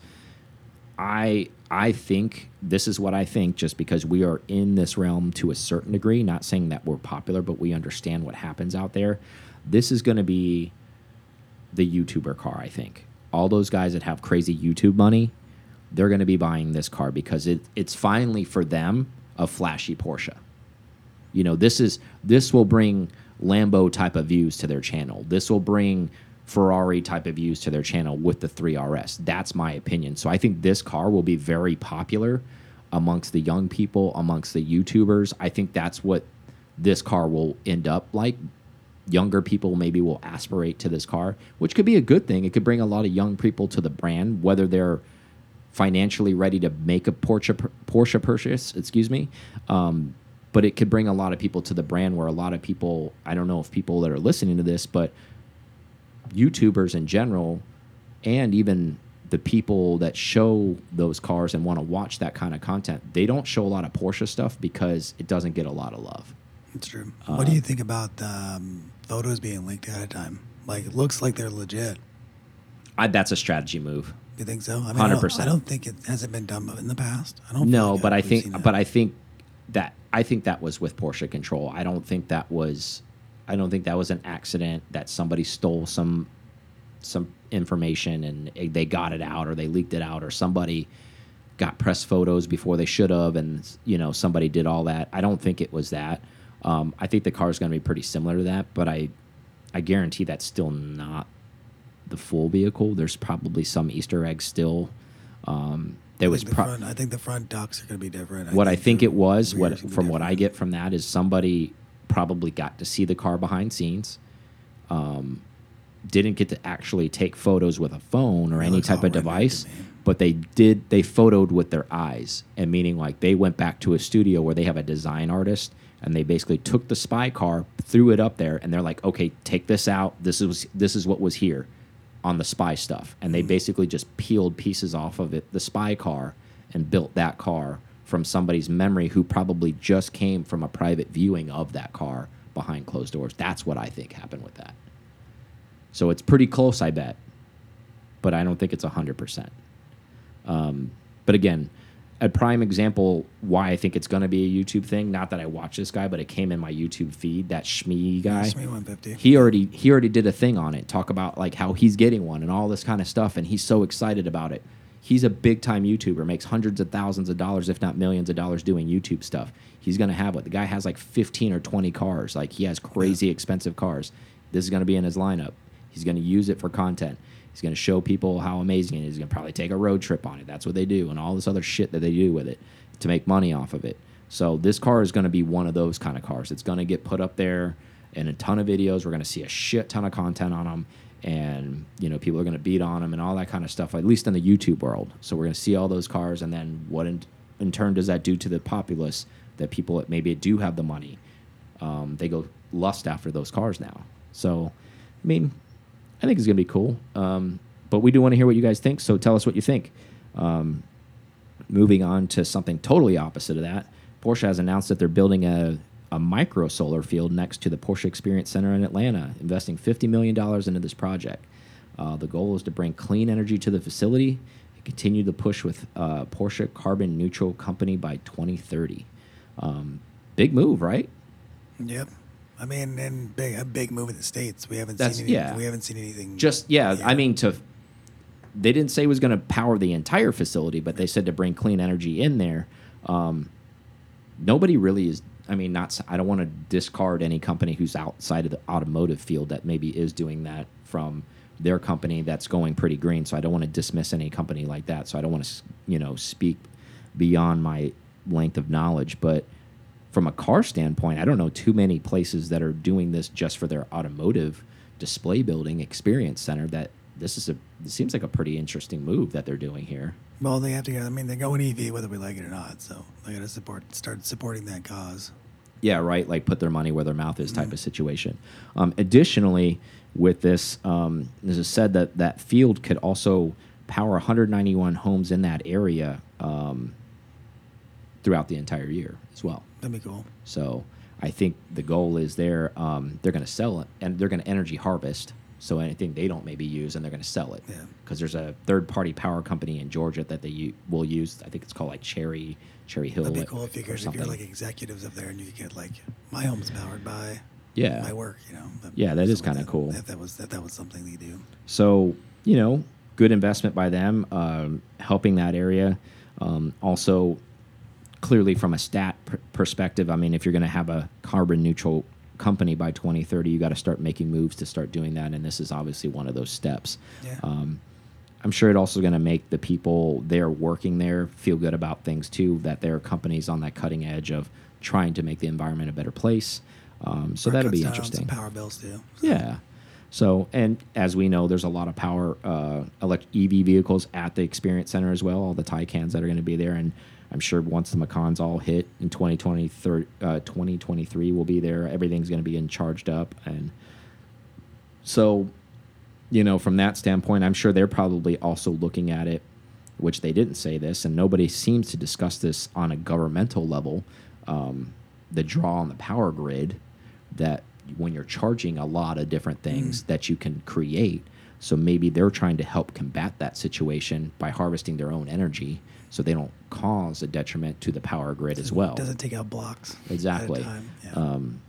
I I think this is what I think just because we are in this realm to a certain degree, not saying that we're popular, but we understand what happens out there. This is going to be the YouTuber car, I think. All those guys that have crazy YouTube money, they're going to be buying this car because it it's finally for them a flashy Porsche. You know, this is this will bring Lambo type of views to their channel. This will bring Ferrari type of views to their channel with the 3RS. That's my opinion. So I think this car will be very popular amongst the young people, amongst the YouTubers. I think that's what this car will end up like. Younger people maybe will aspirate to this car, which could be a good thing. It could bring a lot of young people to the brand, whether they're financially ready to make a Porsche Porsche purchase. Excuse me. Um, but it could bring a lot of people to the brand where a lot of people I don't know if people that are listening to this, but YouTubers in general, and even the people that show those cars and want to watch that kind of content, they don't show a lot of Porsche stuff because it doesn't get a lot of love. That's true. What do you think about um, photos being leaked ahead of time? Like, it looks like they're legit. I, that's a strategy move. You think so? I mean, 100%. I don't, I don't, think it hasn't been done in the past. I don't. No, like but I think, but I think that I think that was with Porsche control. I don't think that was, I don't think that was an accident that somebody stole some, some information and they got it out or they leaked it out or somebody got press photos before they should have and you know somebody did all that. I don't think it was that. Um, I think the car is going to be pretty similar to that, but I I guarantee that's still not the full vehicle. There's probably some Easter eggs still. Um, there was the front, I think the front ducts are going to be different. I what I think it was, what from different. what I get from that is somebody probably got to see the car behind scenes. Um, didn't get to actually take photos with a phone or any type of device, but they did. They photoed with their eyes, and meaning like they went back to a studio where they have a design artist, and they basically took the spy car, threw it up there, and they're like, okay, take this out. This is this is what was here on the spy stuff, and they mm. basically just peeled pieces off of it, the spy car, and built that car from somebody's memory who probably just came from a private viewing of that car behind closed doors. That's what I think happened with that. So it's pretty close, I bet, but I don't think it's 100%. Um, but again, a prime example why I think it's going to be a YouTube thing. Not that I watch this guy, but it came in my YouTube feed. That Shmee guy, Shmee 150. He already he already did a thing on it. Talk about like how he's getting one and all this kind of stuff, and he's so excited about it. He's a big time YouTuber, makes hundreds of thousands of dollars, if not millions of dollars, doing YouTube stuff. He's going to have what the guy has like 15 or 20 cars. Like he has crazy yeah. expensive cars. This is going to be in his lineup. He's going to use it for content. He's going to show people how amazing it is. He's going to probably take a road trip on it. That's what they do, and all this other shit that they do with it to make money off of it. So this car is going to be one of those kind of cars. It's going to get put up there in a ton of videos. We're going to see a shit ton of content on them, and you know people are going to beat on them and all that kind of stuff. At least in the YouTube world. So we're going to see all those cars, and then what in, in turn does that do to the populace? That people that maybe do have the money, um, they go lust after those cars now. So, I mean, I think it's going to be cool. Um, but we do want to hear what you guys think, so tell us what you think. Um, moving on to something totally opposite of that, Porsche has announced that they're building a, a micro solar field next to the Porsche Experience Center in Atlanta, investing $50 million into this project. Uh, the goal is to bring clean energy to the facility and continue to push with uh, Porsche carbon neutral company by 2030. Um, big move, right? Yep. I mean, and big a big move in the states. We haven't That's, seen any, yeah. We haven't seen anything. Just yeah, yet. I mean to. They didn't say it was going to power the entire facility, but they said to bring clean energy in there. Um, nobody really is. I mean, not. I don't want to discard any company who's outside of the automotive field that maybe is doing that from their company that's going pretty green. So I don't want to dismiss any company like that. So I don't want to, you know, speak beyond my length of knowledge, but from a car standpoint, I don't know too many places that are doing this just for their automotive display building experience center. That this is a seems like a pretty interesting move that they're doing here. Well, they have to. I mean, they go in EV whether we like it or not. So they got to support start supporting that cause. Yeah, right. Like put their money where their mouth is, type mm of situation. Um, additionally, with this, um, this is said that that field could also power 191 homes in that area um, throughout the entire year as well. That'd be cool. So I think the goal is they're um, they're going to sell it and they're going to energy harvest. So anything they don't maybe use and they're going to sell it. Yeah. Because there's a third party power company in Georgia that they will use. I think it's called like Cherry Cherry Hill. That'd be cool if, you if you're like executives up there and you get like my home's powered by yeah my work. You know. Yeah, that is kind of cool. If that was that, that was something they do. So you know, good investment by them, um, helping that area. Um, also, clearly from a stat perspective, I mean, if you're going to have a carbon neutral company by 2030, you got to start making moves to start doing that. And this is obviously one of those steps. Yeah. Um, I'm sure it also going to make the people there working there feel good about things too. That there are companies on that cutting edge of trying to make the environment a better place. Um, so that'll be interesting. power bills too. So. Yeah. So, and as we know, there's a lot of power uh, elect EV vehicles at the Experience Center as well. All the Taycans that are going to be there, and I'm sure once the Macans all hit in 2023, uh, 2023 will be there. Everything's going to be in charged up, and so, you know, from that standpoint, I'm sure they're probably also looking at it, which they didn't say this, and nobody seems to discuss this on a governmental level. Um, the draw on the power grid that when you're charging a lot of different things mm. that you can create. So maybe they're trying to help combat that situation by harvesting their own energy so they don't cause a detriment to the power grid as well. It doesn't take out blocks. Exactly. Yeah. Um,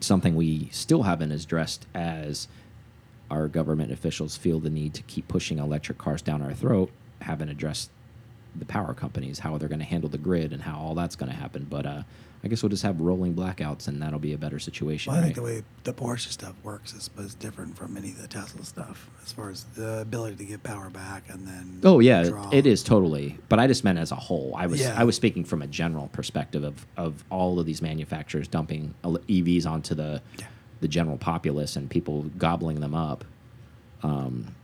something we still haven't addressed as our government officials feel the need to keep pushing electric cars down our throat, haven't addressed the power companies, how they're going to handle the grid, and how all that's going to happen. But uh, I guess we'll just have rolling blackouts, and that'll be a better situation. Well, I right? think the way the Porsche stuff works is, is different from any of the Tesla stuff, as far as the ability to get power back and then. Oh yeah, draw. it is totally. But I just meant as a whole. I was yeah. I was speaking from a general perspective of of all of these manufacturers dumping EVs onto the yeah. the general populace and people gobbling them up. Um,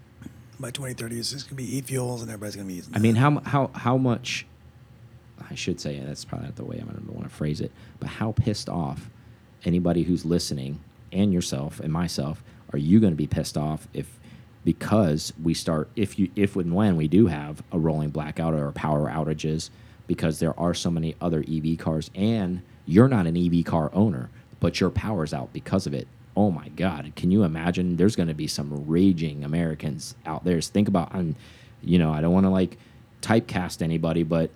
By 2030, it's just going to be e-fuels, and everybody's going to be using. I mean, how how how much I should say that's probably not the way I'm going to want to phrase it, but how pissed off anybody who's listening and yourself and myself are you going to be pissed off if because we start if you if and when we do have a rolling blackout or power outages because there are so many other EV cars and you're not an EV car owner but your power's out because of it. Oh my god, can you imagine there's going to be some raging Americans out there. Think about and you know, I don't want to like typecast anybody but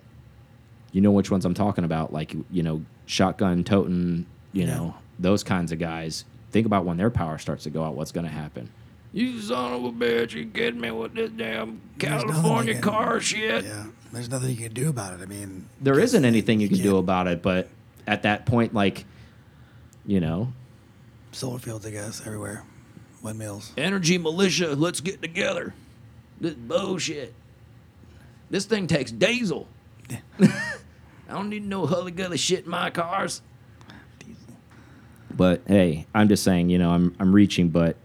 you know which ones I'm talking about, like you know, shotgun toting, you yeah. know, those kinds of guys. Think about when their power starts to go out, what's going to happen? You son of a bitch! You kidding me with this damn California can, car shit? Yeah, there's nothing you can do about it. I mean, there isn't anything you, you can do about it. But at that point, like, you know, solar fields, I guess, everywhere, windmills, energy militia. Let's get together. This bullshit. This thing takes diesel. I don't need no hully shit in my cars. But hey, I'm just saying, you know, I'm I'm reaching, but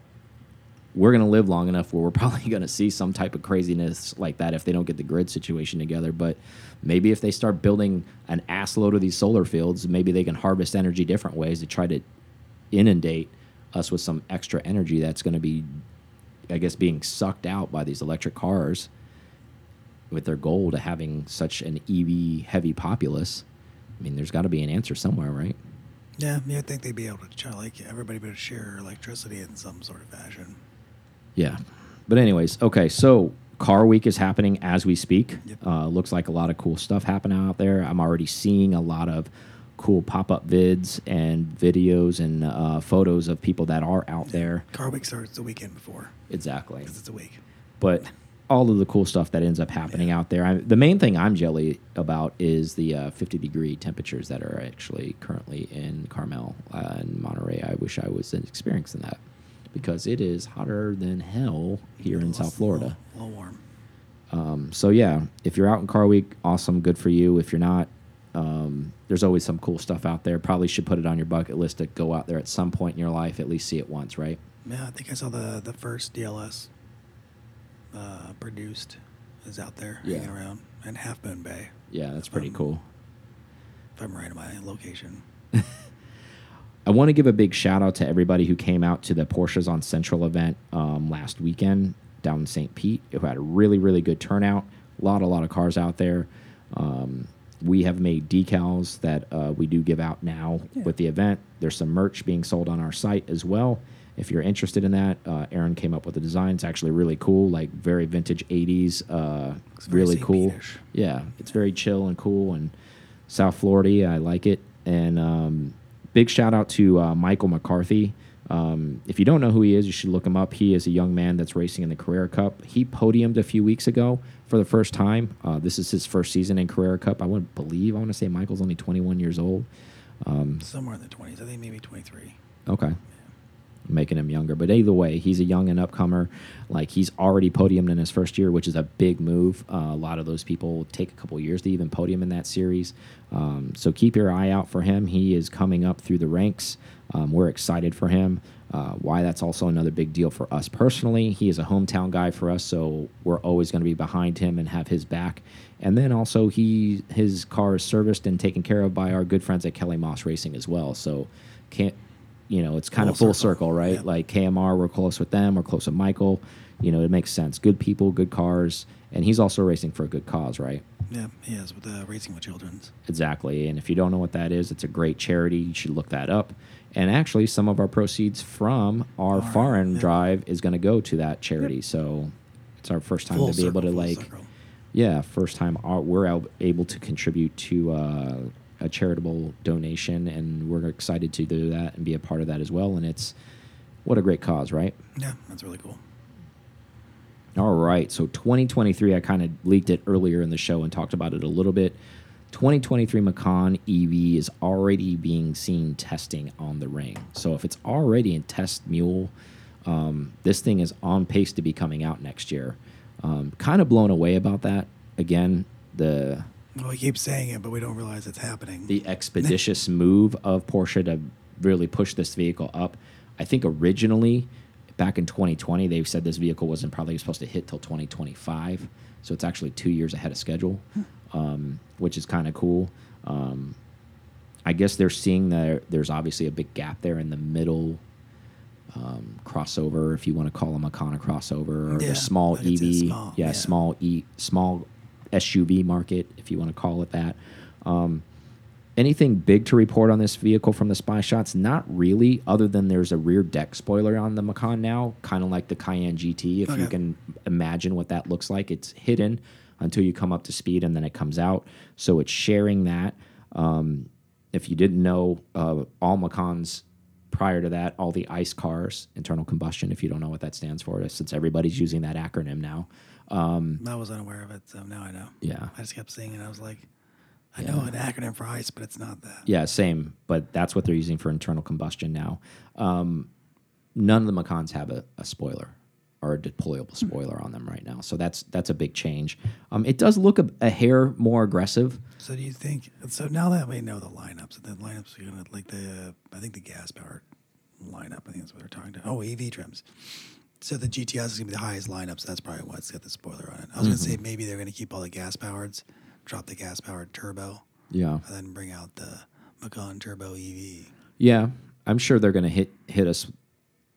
we're gonna live long enough where we're probably gonna see some type of craziness like that if they don't get the grid situation together. But maybe if they start building an ass load of these solar fields, maybe they can harvest energy different ways to try to inundate us with some extra energy that's to be, I guess, being sucked out by these electric cars with their goal to having such an EV heavy populace, I mean, there's got to be an answer somewhere, right? Yeah, yeah, I think they'd be able to try, like everybody would share electricity in some sort of fashion. Yeah, but anyways, okay, so Car Week is happening as we speak. Yep. Uh, looks like a lot of cool stuff happening out there. I'm already seeing a lot of cool pop up vids and videos and uh, photos of people that are out yeah. there. Car Week starts the weekend before. Exactly. Because it's a week. But all of the cool stuff that ends up happening yeah. out there. I, the main thing I'm jelly about is the uh, 50 degree temperatures that are actually currently in Carmel uh, and Monterey. I wish I was experiencing that because it is hotter than hell here in South Florida. A little warm. Um, so yeah, if you're out in Car Week, awesome, good for you. If you're not, um, there's always some cool stuff out there. Probably should put it on your bucket list to go out there at some point in your life, at least see it once, right? Yeah, I think I saw the the first DLS uh, produced is out there yeah. hanging around in Half Moon Bay. Yeah, that's pretty um, cool. If I'm right in my location. I want to give a big shout out to everybody who came out to the Porsches on Central event um, last weekend down in St. Pete. Who had a really, really good turnout. A lot, a lot of cars out there. Um, we have made decals that uh, we do give out now yeah. with the event. There's some merch being sold on our site as well if you're interested in that, uh, Aaron came up with the design. It's actually really cool, like very vintage '80s. Uh, really cool. Yeah, it's very chill and cool. And South Florida, I like it. And um, big shout out to uh, Michael McCarthy. Um, if you don't know who he is, you should look him up. He is a young man that's racing in the Carrera Cup. He podiumed a few weeks ago for the first time. Uh, this is his first season in Carrera Cup. I wouldn't believe. I want to say Michael's only 21 years old. Um, Somewhere in the 20s. I think maybe 23. Okay making him younger. But either way, he's a young and upcomer. Like he's already podiumed in his first year, which is a big move. Uh, a lot of those people take a couple years to even podium in that series. Um, so keep your eye out for him. He is coming up through the ranks. Um, we're excited for him. Uh, why that's also another big deal for us personally. He is a hometown guy for us, so we're always going to be behind him and have his back. And then also, he his car is serviced and taken care of by our good friends at Kelly Moss Racing as well. So, can't you know, it's kind Full of full circle. circle, right? Yeah. Like KMR, we're close with them, we're close with Michael. You know, it makes sense. Good people, good cars, and he's also racing for a good cause, right? Yeah, he is with uh, Racing with Children's. Exactly. And if you don't know what that is, it's a great charity. You should look that up. And actually, some of our proceeds from our Foreign, foreign yeah. drive is going to go to that charity. So it's our first time Full to be able to like, circle. yeah, first time our, we're able to contribute to uh, a charitable donation, and we're excited to do that and be a part of that as well. And it's what a great cause, right? Yeah, that's really cool. All right. So 2023, I kind of leaked it earlier in the show and talked about it a little bit. 2023 Macan EV is already being seen testing on the ring. So if it's already in test mule, um, this thing is on pace to be coming out next year. Um, kind of blown away about that. Again, the Well, we keep saying it, but we don't realize it's happening. the expeditious move of Porsche to really push this vehicle up. I think originally, back in 2020, they said this vehicle wasn't probably supposed to hit till 2025. So it's actually two years ahead of schedule, um, which is kind of cool. Um, I guess they're seeing that there's obviously a big gap there in the middle um, crossover, if you want to call them a Makana crossover, or Yeah, the small EV, small- yeah, yeah. small E, small SUV market, if you want to call it that. Um, anything big to report on this vehicle from the spy shots? Not really, other than there's a rear deck spoiler on the Macan now, kind of like the Cayenne GT. If you can imagine what that looks like, it's hidden until you come up to speed and then it comes out. So it's sharing that. Um, if you didn't know, uh, all Macans prior to that, all the ICE cars, internal combustion, if you don't know what that stands for, since everybody's using that acronym now. I was unaware of it, so now I know. Yeah. I just kept seeing it. I was like, I know an acronym for ICE, but it's not that. Yeah, same. But that's what they're using for internal combustion now. Um, none of the Macans have a, a spoiler or a deployable spoiler on them right now, so that's that's a big change. Um, it does look a, a hair more aggressive. So do you think? So now that we know the lineups, the lineups are gonna like the I think the gas powered lineup. I think that's what they're talking to. Oh, EV trims. So the GTS is gonna be the highest lineup. So that's probably why it's got the spoiler on it. I was gonna say maybe they're gonna keep all the gas powered, drop the gas powered turbo, Yeah, and then bring out the Macan Turbo EV. yeah. I'm sure they're going to hit hit us.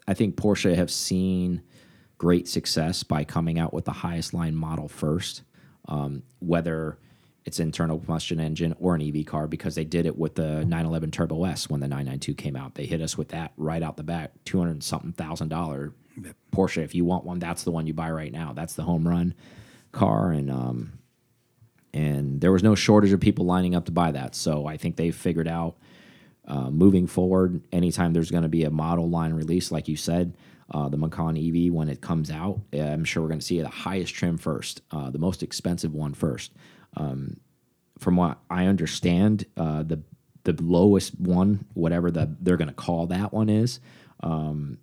I think Porsche have seen great success by coming out with the highest line model first, um, whether it's internal combustion engine or an EV car, because they did it with the 911 Turbo S when the 992 came out. They hit us with that right out the back, two hundred something thousand dollar. Porsche. If you want one, that's the one you buy right now. That's the home run car, and um, and there was no shortage of people lining up to buy that. So I think they figured out uh, moving forward, anytime there's going to be a model line release, like you said, uh, the Macan EV when it comes out, I'm sure we're going to see the highest trim first, uh, the most expensive one first. Um, from what I understand, uh, the the lowest one, whatever the they're going to call that one is, um,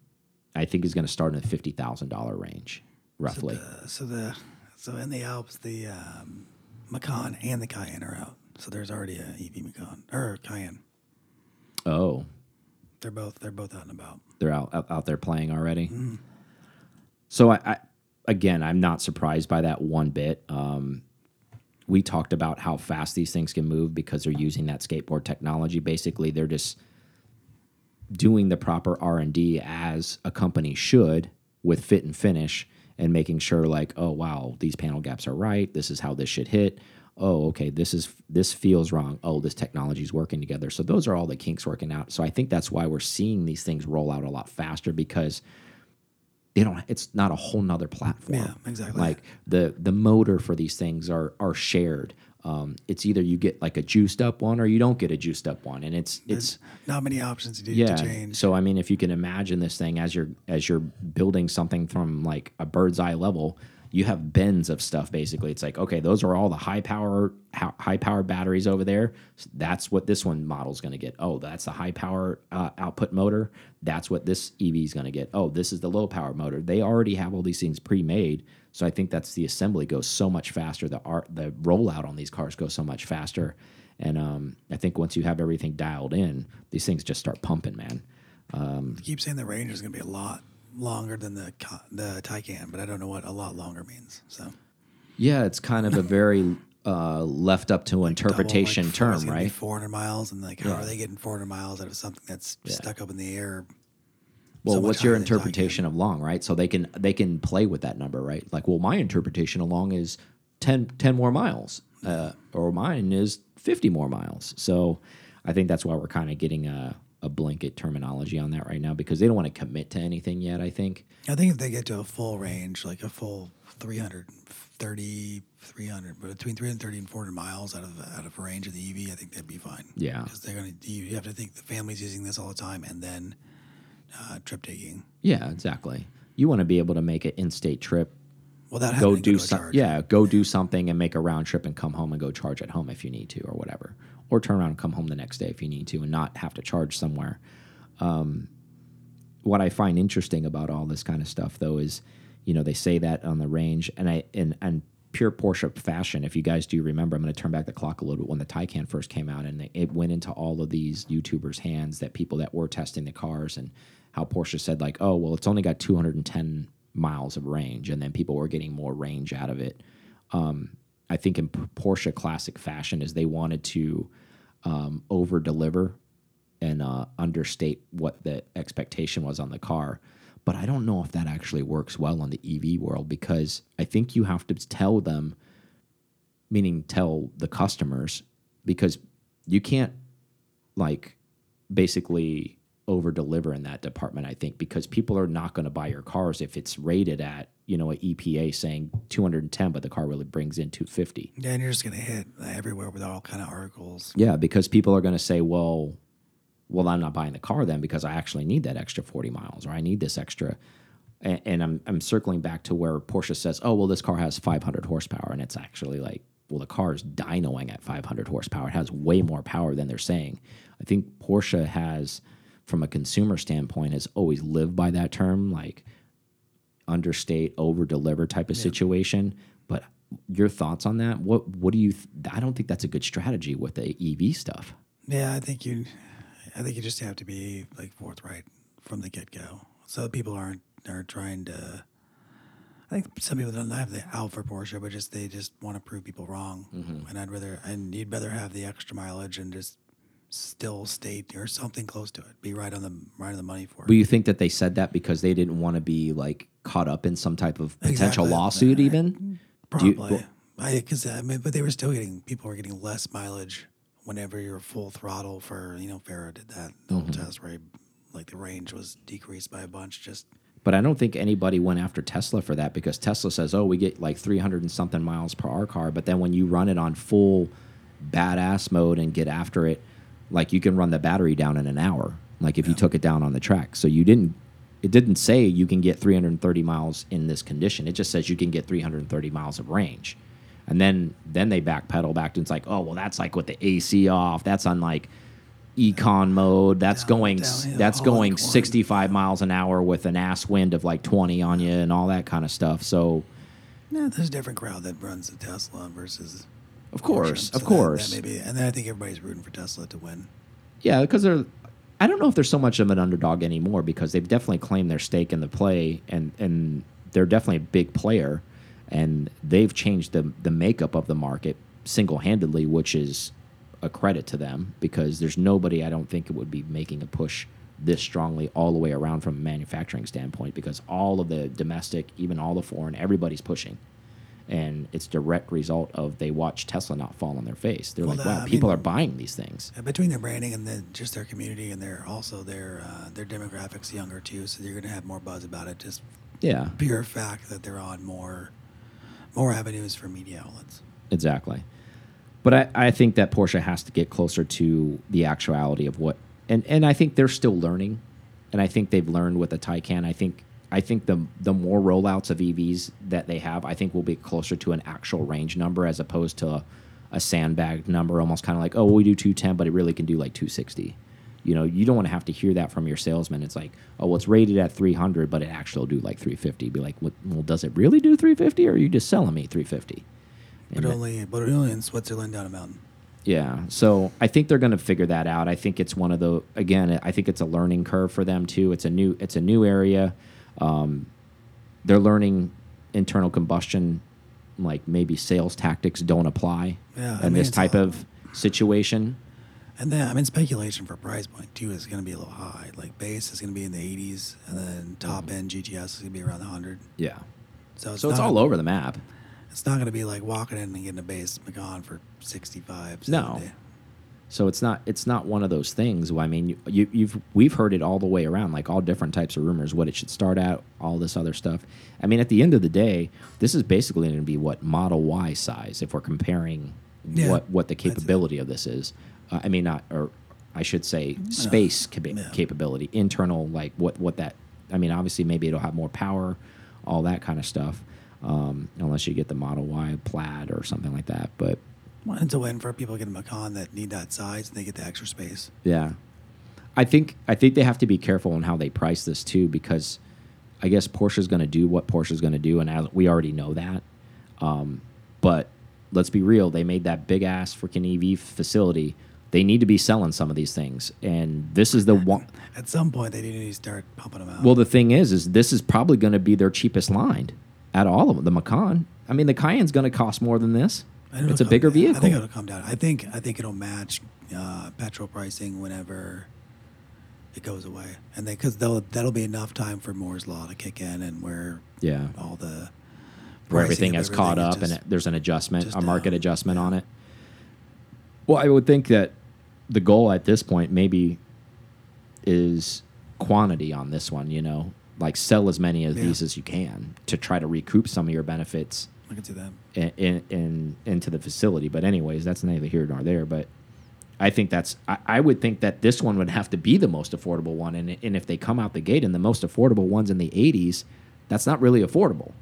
I think is going to start in the fifty thousand dollar range, roughly. Uh, so the so in the Alps, the um, Macan and the Cayenne are out. So there's already a EV Macan or Cayenne. oh, They're both they're both out and about. they're out out, out there playing already. So I, I again, I'm not surprised by that one bit. Um, we talked about how fast these things can move because they're using that skateboard technology. Basically, they're just doing the proper R and D as a company should with fit and finish, and making sure like, oh wow, these panel gaps are right. This is how this should hit. Oh, okay, this is this feels wrong. Oh, this technology is working together. So those are all the kinks working out. So I think that's why we're seeing these things roll out a lot faster because they don't. It's not a whole nother platform. Yeah, exactly. Like the the motor for these things are are shared. Um, it's either you get like a juiced up one or you don't get a juiced up one, and it's it's Not many options to do yeah. to change. So I mean, if you can imagine this thing as you're as you're building something from like a bird's eye level, you have bins of stuff. Basically, it's like okay, those are all the high power high power batteries over there. That's what this one model is going to get. Oh, that's the high power uh, output motor. That's what this EV is going to get. Oh, this is the low power motor. They already have all these things pre made. So I think that's the assembly goes so much faster. The art, the rollout on these cars goes so much faster. And um, I think once you have everything dialed in, these things just start pumping, man. I keep saying the range is going to be a lot longer than the the Taycan, but I don't know what a lot longer means. So Yeah, it's kind of a very uh, left up to interpretation double, like, term, it's gonna be right? 400 miles, and like, how Yeah. are they getting 400 miles out of something that's stuck up in the air? Well, so what's your higher than Taycan? interpretation of long, right? So they can they can play with that number, right? Like, well, my interpretation of long is 10, 10 more miles, uh, or mine is fifty more miles. So I think that's why we're kind of getting a, a blanket terminology on that right now because they don't want to commit to anything yet. I think. I think if they get to a full range, like a full 330, 300, but between 330 and 400 miles out of out of range of the EV, I think that'd be fine. Yeah. because they're gonna. You have to think the family's using this all the time, and then uh, trip taking Yeah, exactly. You want to be able to make an in-state trip without having go do to a some, yeah, go do something and make a round trip and come home and go charge at home if you need to or whatever, or turn around and come home the next day if you need to and not have to charge somewhere. Um, what I find interesting about all this kind of stuff though is, you know, they say that on the range and I and and pure Porsche fashion. If you guys do remember, I'm going to turn back the clock a little bit when the Taycan first came out and it went into all of these YouTubers' hands that people that were testing the cars and how Porsche said like, oh well, it's only got 210 miles of range, and then people were getting more range out of it. Um, I think in Porsche classic fashion is they wanted to um, over deliver and uh, understate what the expectation was on the car. But I don't know if that actually works well in the EV world because I think you have to tell them, meaning tell the customers, because you can't like basically over deliver in that department. I think because people are not going to buy your cars if it's rated at you know a EPA saying 210, but the car really brings in 250. Yeah, and you're just gonna hit everywhere with all kind of articles. Yeah, because people are going to say, well, well, I'm not buying the car then because I actually need that extra 40 miles or I need this extra. And, and I'm, I'm circling back to where Porsche says, oh, well, this car has 500 horsepower. And it's actually like, well, the car is dynoing at 500 horsepower. It has way more power than they're saying. I think Porsche has, from a consumer standpoint, has always lived by that term, like understate, over deliver type of situation. But your thoughts on that? What what do you? I don't think that's a good strategy with the EV stuff. Yeah, I think you, I think you just have to be like forthright from the get go, so people aren't are trying to. I think some people don't have the out for Porsche, but just they just want to prove people wrong. Mm-hmm. And I'd rather, and you'd rather have the extra mileage and just still state or something close to it. Be right on the right on the money for it. But you think that they said that because they didn't want to be like caught up in some type of potential Exactly. lawsuit, even? Probably. I because I mean, but they were still getting people were getting less mileage whenever you're full throttle. For you know, Farah did that the Mm-hmm. whole test where he, like the range was decreased by a bunch. Just But I don't think anybody went after Tesla for that because Tesla says, oh, we get like 300 and something miles per our car. But then when you run it on full badass mode and get after it, like you can run the battery down in an hour, like if you took it down on the track. So you didn't, it didn't say you can get 330 miles in this condition. It just says you can get 330 miles of range. And then then they backpedal back to it's like, oh, well, that's like with the AC off. That's on like econ mode. That's Down- going downhill, that's going like 65 miles an hour with an ass wind of like 20 on you and all that kind of stuff. So, no, there's a different crowd that runs the Tesla versus. Of course, So of that- course. that maybe, and then I think everybody's rooting for Tesla to win. Yeah, because they're. I don't know if they're so much of an underdog anymore because they've definitely claimed their stake in the play and and they're definitely a big player, and they've changed the the makeup of the market single handedly, which is a credit to them because there's nobody I don't think it would be making a push this strongly all the way around from a manufacturing standpoint because all of the domestic, even all the foreign, everybody's pushing. And it's direct result of they watch Tesla not fall on their face. They're Well, like, wow, people mean- are buying these things. Between their branding and then just their community and their also their uh, their demographics younger too, so you're gonna have more buzz about it. Just Yeah, pure fact that they're on more more avenues for media outlets. exactly. But I, I think that Porsche has to get closer to the actuality of what, and, and I think they're still learning, and I think they've learned with the Taycan. I think I think the the more rollouts of EVs that they have, I think will be closer to an actual range number as opposed to a, a sandbag number, almost kind of like, oh, we do 210, but it really can do like 260. You know, you don't want to have to hear that from your salesman. It's like, oh, well, it's rated at 300, but it actually will do like 350. Be like, well, does it really do 350, or are you just selling me 350? But only but only in Switzerland down a mountain. Yeah. So I think they're going to figure that out. I think it's one of the again. I think it's a learning curve for them too. It's a new it's a new area. Um, they're learning internal combustion, like maybe sales tactics don't apply Yeah, in mean, this type of situation. And then I mean speculation for price point too is going to be a little high. Like base is going to be in the 80s, and then top end GTS is going to be around the 100. Yeah. So it's So it's all over the map. It's not going to be like walking in and getting a base Macan for 65. No. 70. So it's not it's not one of those things. I mean, you, you've we've heard it all the way around, like all different types of rumors, what it should start at, all this other stuff. I mean, at the end of the day, this is basically going to be what Model Y size if we're comparing Yeah, what what the capability of this is. Uh, I mean, not or I should say space capa yeah. capability, internal like what what that. I mean, obviously, maybe it'll have more power, all that kind of stuff. Um, unless you get the Model Y Plaid or something like that, but Well, It's a win for people getting a Macan that need that size and they get the extra space. Yeah, I think I think they have to be careful in how they price this too, because I guess Porsche's going to do what Porsche's going to do, and as, we already know that. Um, but let's be real; they made that big ass freaking EV facility. They need to be selling some of these things, and this is the one. At some point, they need to start pumping them out. Well, the thing is, is this is probably going to be their cheapest line at all of them. The Macan. I mean, the Cayenne's going to cost more than this. It's a bigger down. vehicle. I think it'll come down. I think I think it'll match uh, petrol pricing whenever it goes away, and they because that'll be enough time for Moore's law to kick in, and where yeah, all the where everything has caught up is and it, there's an adjustment, a market down. adjustment Yeah. on it. Well, I would think that the goal at this point maybe is quantity on this one. You know, like sell as many of Yeah. these as you can to try to recoup some of your benefits I can see that. in, in, in into the facility. But anyways, that's neither here nor there. But I think that's I, I would think that this one would have to be the most affordable one, and and if they come out the gate and the most affordable ones in the 80s, that's not really affordable.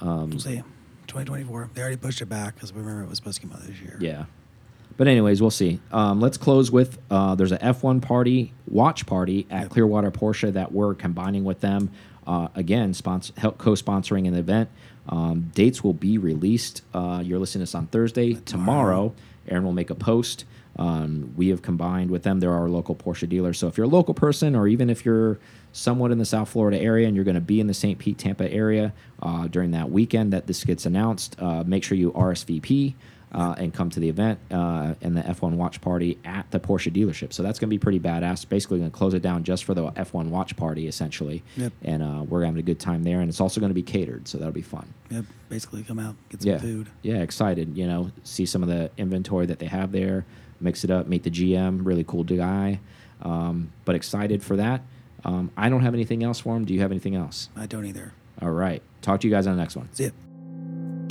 Um, We'll see. 2024. They already pushed it back because we remember it was supposed to come out this year. Yeah. But anyways, we'll see. Um, let's close with uh, there's a F1 party watch party at Yep. Clearwater Porsche that we're combining with them. Uh, again, sponsor, help co-sponsoring an event. Um, dates will be released. Uh, you're listening to this on Thursday. Tomorrow, Aaron will make a post. Um, we have combined with them. They're our local Porsche dealer. So if you're a local person, or even if you're somewhat in the South Florida area and you're going to be in the St. Pete, Tampa area uh, during that weekend that this gets announced, uh, make sure you RSVP uh, and come to the event uh, and the F1 watch party at the Porsche dealership. So that's going to be pretty badass. Basically, going to close it down just for the F1 watch party, essentially. Yep. And uh, we're having a good time there. And it's also going to be catered, so that'll be fun. Yep. Basically, come out, get some Yeah. food. Yeah, excited. You know, see some of the inventory that they have there, mix it up, meet the GM, really cool guy. Um, but excited for that. Um, I don't have anything else for him. Do you have anything else? I don't either. All right. Talk to you guys on the next one. See it.